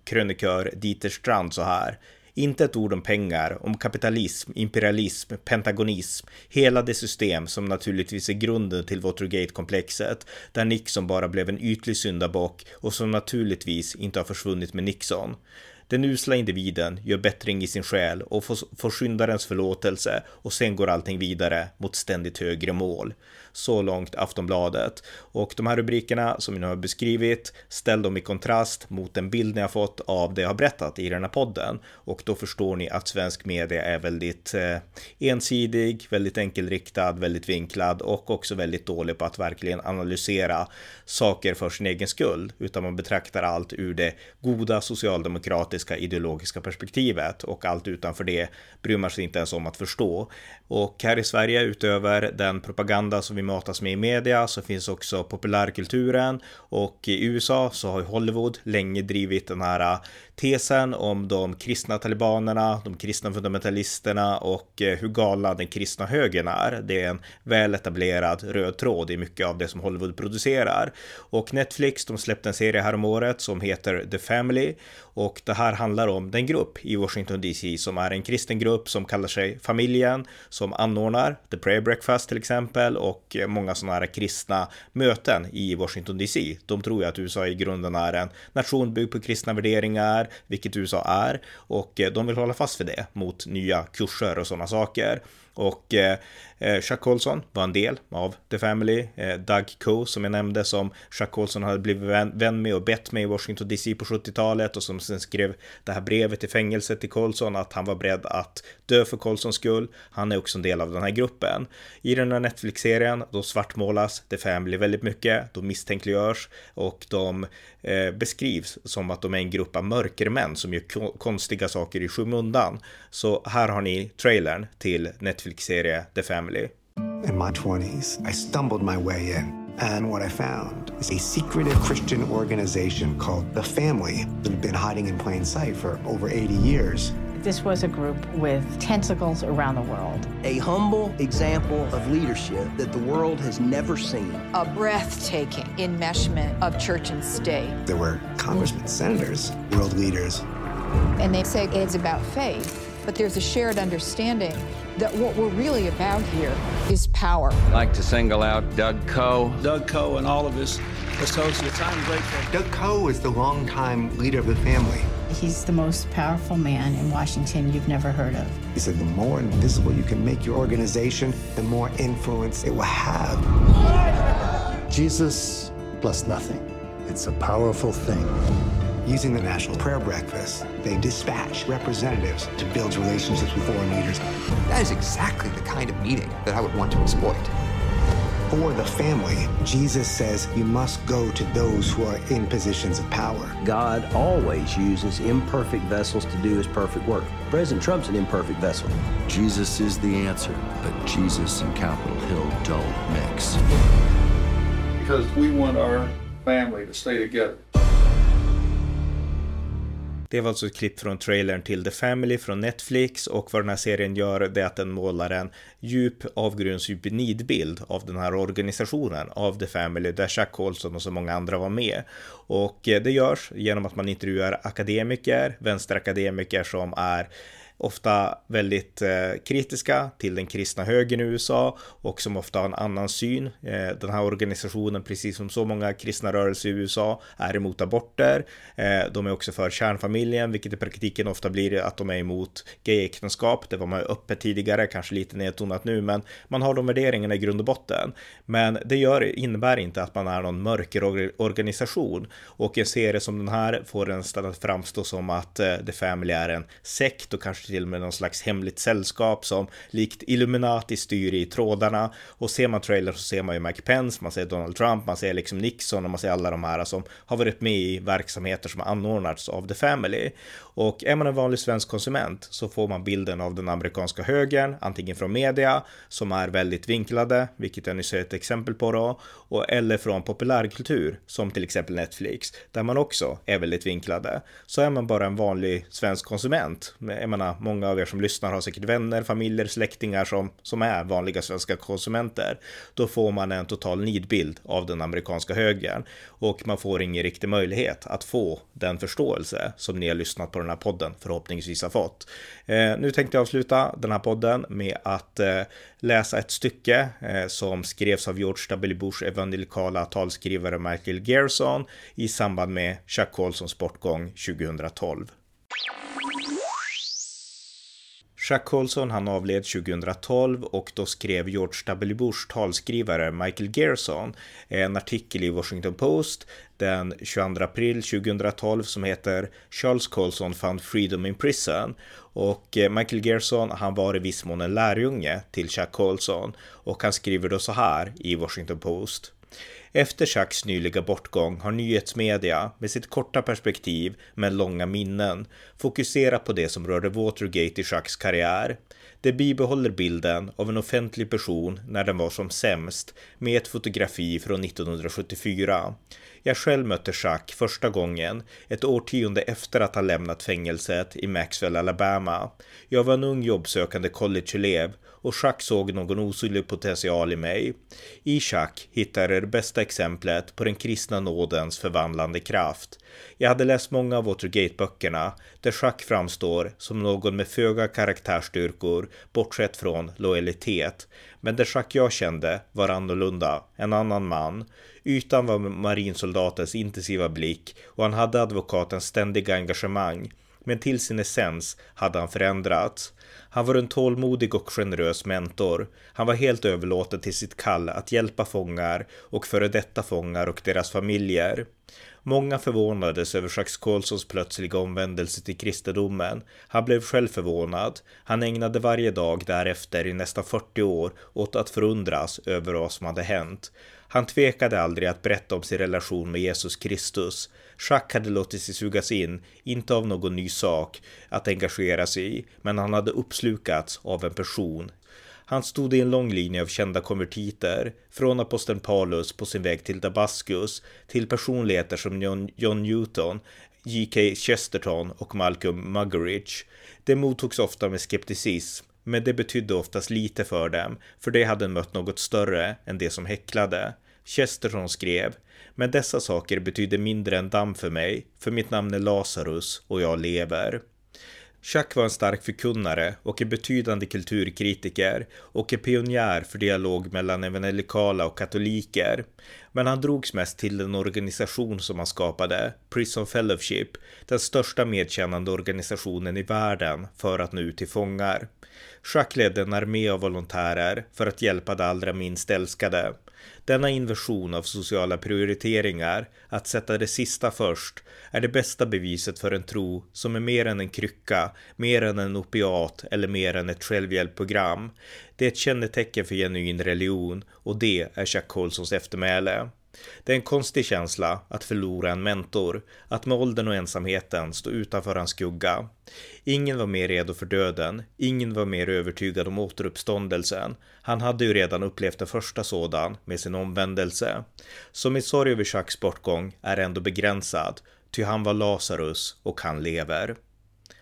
krönikör Dieter Strand så här. Inte ett ord om pengar, om kapitalism, imperialism, pentagonism, hela det system som naturligtvis är grunden till Watergate-komplexet, där Nixon bara blev en ytlig syndabock och som naturligtvis inte har försvunnit med Nixon. Den usla individen gör bättring i sin själ och får, får skyndarens förlåtelse och sen går allting vidare mot ständigt högre mål. Så långt Aftonbladet. Och de här rubrikerna som jag nu har beskrivit, ställ dem i kontrast mot den bild ni har fått av det jag har berättat i den här podden. Och då förstår ni att svensk media är väldigt eh, ensidig, väldigt enkelriktad, väldigt vinklad och också väldigt dålig på att verkligen analysera saker för sin egen skull. Utan man betraktar allt ur det goda socialdemokratiska ideologiska perspektivet och allt utanför det bryr man sig inte ens om att förstå. Och här i Sverige utöver den propaganda som vi matas med i media så finns också populärkulturen och i USA så har Hollywood länge drivit den här äh, tesen om de kristna talibanerna, de kristna fundamentalisterna och äh, hur galna den kristna högern är. Det är en väl etablerad röd tråd i mycket av det som Hollywood producerar. Och Netflix, de släppte en serie här om året som heter The Family och det här handlar om den grupp i Washington DC som är en kristen grupp som kallar sig Familjen, som anordnar The Prayer Breakfast till exempel och många sådana här kristna möten i Washington DC. De tror ju att USA i grunden är en nation byggd på kristna värderingar, vilket USA är, och de vill hålla fast vid det mot nya kurser och sådana saker. Och eh, eh, Chuck Colson var en del av The Family. Eh, Doug Coe som jag nämnde som Chuck Colson hade blivit vän, med och bett med i Washington DC på 70-talet och som sen skrev det här brevet i fängelset till Colson att han var beredd att dö för Colsons skull. Han är också en del av den här gruppen. I den här Netflix-serien då svartmålas The Family väldigt mycket. De misstänkliggörs och de Eh, beskrivs som att de är en grupp av mörkermän som gör konstiga saker i skymundan. Så här har ni trailern till Netflix-serien The Family. In my 20s, I stumbled my way in. And what I found is a secretive Christian organization called The Family that had been hiding in plain sight for over 80 years. This was a group with tentacles around the world. A humble example of leadership that the world has never seen. A breathtaking enmeshment of church and state. There were congressmen, senators, world leaders. And they say it's about faith, but there's a shared understanding that what we're really about here is power. I'd like to single out Doug Coe. Doug Coe and all of his associates. I'm grateful. Doug Coe is the longtime leader of the family. He's the most powerful man in Washington you've never heard of. He said the more invisible you can make your organization, the more influence it will have. Jesus plus nothing. It's a powerful thing. Using the National Prayer Breakfast, they dispatch representatives to build relationships with foreign leaders. That is exactly the kind of meeting that I would want to exploit. For the family, Jesus says you must go to those who are in positions of power. God always uses imperfect vessels to do his perfect work. President Trump's an imperfect vessel. Jesus is the answer, but Jesus and Capitol Hill don't mix. Because we want our family to stay together. Det var alltså ett klipp från trailern till The Family från Netflix och vad den här serien gör det är att den målar en djup avgrundsdjup nidbild av den här organisationen av The Family där Jack Colson och så många andra var med. Och eh, det görs genom att man intervjuar akademiker, vänsterakademiker som är ofta väldigt eh, kritiska till den kristna högern i USA och som ofta har en annan syn. Eh, den här organisationen, precis som så många kristna rörelser i USA, är emot aborter. Eh, de är också för kärnfamiljen, vilket i praktiken ofta blir att de är emot gayäktenskap. Det var man öppet tidigare, kanske lite nedtonat nu, men man har de värderingarna i grund och botten. Men det gör, innebär inte att man är någon mörker organisation och en serie som den här får den att framstå som att eh, The Family är en sekt och kanske till med någon slags hemligt sällskap som likt Illuminati styr i trådarna. Och ser man trailern så ser man ju Mike Pence, man ser Donald Trump, man ser liksom Nixon och man ser alla de här som har varit med i verksamheter som anordnats av The Family. Och är man en vanlig svensk konsument så får man bilden av den amerikanska högern, antingen från media som är väldigt vinklade, vilket jag nyss är ett exempel på då, och eller från populärkultur som till exempel Netflix, där man också är väldigt vinklade. Så är man bara en vanlig svensk konsument, jag menar många av er som lyssnar har säkert vänner, familjer, släktingar som, som är vanliga svenska konsumenter. Då får man en total nidbild av den amerikanska högern och man får ingen riktig möjlighet att få den förståelse som ni har lyssnat på den den här podden förhoppningsvis har fått. Eh, nu tänkte jag avsluta den här podden med att eh, läsa ett stycke eh, som skrevs av George W. Bush evangelikala talskrivare Michael Gerson i samband med Chuck Colsons bortgång 2012. Chuck Colson han avled 2012 och då skrev George W. Bush talskrivare Michael Gerson en artikel i Washington Post den 22 april 2012 som heter Charles Colson found freedom in prison. Och eh, Michael Gerson, han var i viss mån en lärjunge till Chuck Colson och han skriver då så här i Washington Post. Efter Chucks nyliga bortgång har nyhetsmedia med sitt korta perspektiv men långa minnen fokuserat på det som rörde Watergate i Chucks karriär. Det bibehåller bilden av en offentlig person när den var som sämst med ett fotografi från 1974. Jag själv mötte Jacques första gången ett årtionde efter att han lämnat fängelset i Maxwell, Alabama. Jag var en ung jobbsökande collegeelev och Jacques såg någon osynlig potential i mig. I Jacques hittade jag det bästa exemplet på den kristna nådens förvandlande kraft. Jag hade läst många av Watergate-böckerna där Jacques framstår som någon med föga karaktärsstyrkor bortsett från lojalitet. Men det Jacques jag kände var annorlunda, en annan man. Ytan var marinsoldatens intensiva blick och han hade advokatens ständiga engagemang. Men till sin essens hade han förändrats. Han var en tålmodig och generös mentor. Han var helt överlåten till sitt kall att hjälpa fångar och före detta fångar och deras familjer. Många förvånades över Jacques Colsons plötsliga omvändelse till kristendomen. Han blev själv förvånad. Han ägnade varje dag därefter i nästan 40 år åt att förundras över vad som hade hänt. Han tvekade aldrig att berätta om sin relation med Jesus Kristus. Jacques hade låtit sig sugas in, inte av någon ny sak att engagera sig i, men han hade uppslukats av en person. Han stod i en lång linje av kända konvertiter, från aposteln Paulus på sin väg till Damaskus till personligheter som John, John Newton, J.K. Chesterton och Malcolm Muggeridge. Det mottogs ofta med skepticism, men det betydde oftast lite för dem, för de hade mött något större än det som häcklade. Chesterton skrev men dessa saker betyder mindre än damm för mig, för mitt namn är Lazarus och jag lever. Jacques var en stark förkunnare och en betydande kulturkritiker och en pionjär för dialog mellan evangelikala och katoliker. Men han drogs mest till den organisation som han skapade, Prison Fellowship, den största medkännande organisationen i världen för att nå ut till fångar. Jacques ledde en armé av volontärer för att hjälpa de allra minst älskade. Denna inversion av sociala prioriteringar, att sätta det sista först, är det bästa beviset för en tro som är mer än en krycka, mer än en opiat eller mer än ett självhjälpprogram. Det är ett kännetecken för genuin religion och det är Jack Colsons eftermäle. Det är en konstig känsla att förlora en mentor, att med åldern och ensamheten stå utanför hans skugga. Ingen var mer redo för döden, ingen var mer övertygad om återuppståndelsen. Han hade ju redan upplevt en första sådan med sin omvändelse. Så min sorg över Jacques bortgång är ändå begränsad, ty han var Lazarus och han lever.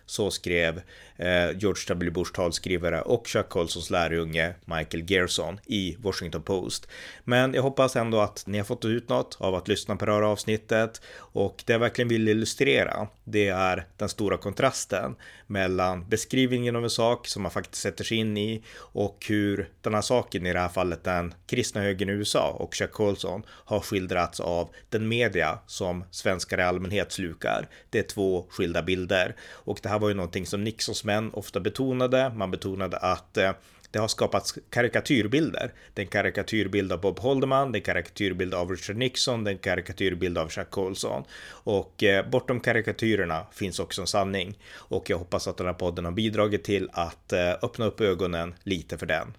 Så skrev eh, George W. Bush talskrivare och Chuck Colsons lärjunge Michael Gerson i Washington Post. Men jag hoppas ändå att ni har fått ut något av att lyssna på det här avsnittet och det jag verkligen vill illustrera det är den stora kontrasten mellan beskrivningen av en sak som man faktiskt sätter sig in i och hur den här saken, i det här fallet den kristna högern i USA och Chuck Colson har skildrats av den media som svenskar i allmänhet slukar. Det är två skilda bilder och det här var ju någonting som Nixons män ofta betonade. Man betonade att eh, det har skapats karikatyrbilder. Det är en karikatyrbild av Bob Holderman, det är en karikatyrbild av Richard Nixon, det är en karikatyrbild av Jack Colson. Och eh, bortom karikatyrerna finns också en sanning. Och jag hoppas att den här podden har bidragit till att eh, öppna upp ögonen lite för den.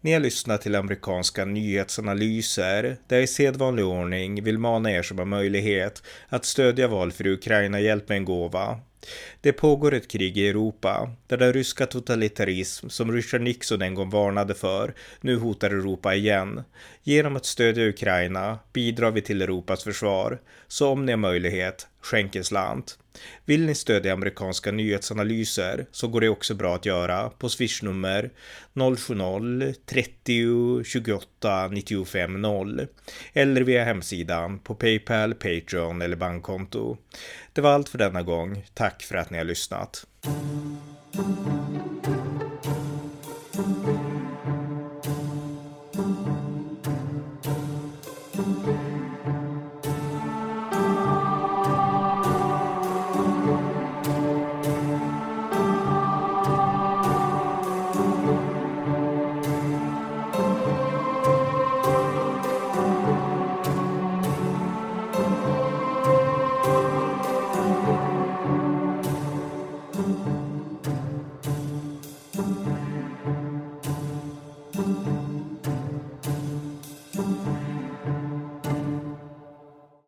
Ni har lyssnat till amerikanska nyhetsanalyser där jag i sedvanlig ordning vill mana er som har möjlighet att stödja valfri Ukraina hjälp med en gåva. Det pågår ett krig i Europa där den ryska totalitarism som Richard Nixon en gång varnade för nu hotar Europa igen. Genom att stödja Ukraina bidrar vi till Europas försvar. Så om ni har möjlighet, skänk en slant. Vill ni stödja amerikanska nyhetsanalyser så går det också bra att göra på swishnummer 070-30 28 95 0 eller via hemsidan på Paypal, Patreon eller bankkonto. Det var allt för denna gång. Tack för att ni har lyssnat.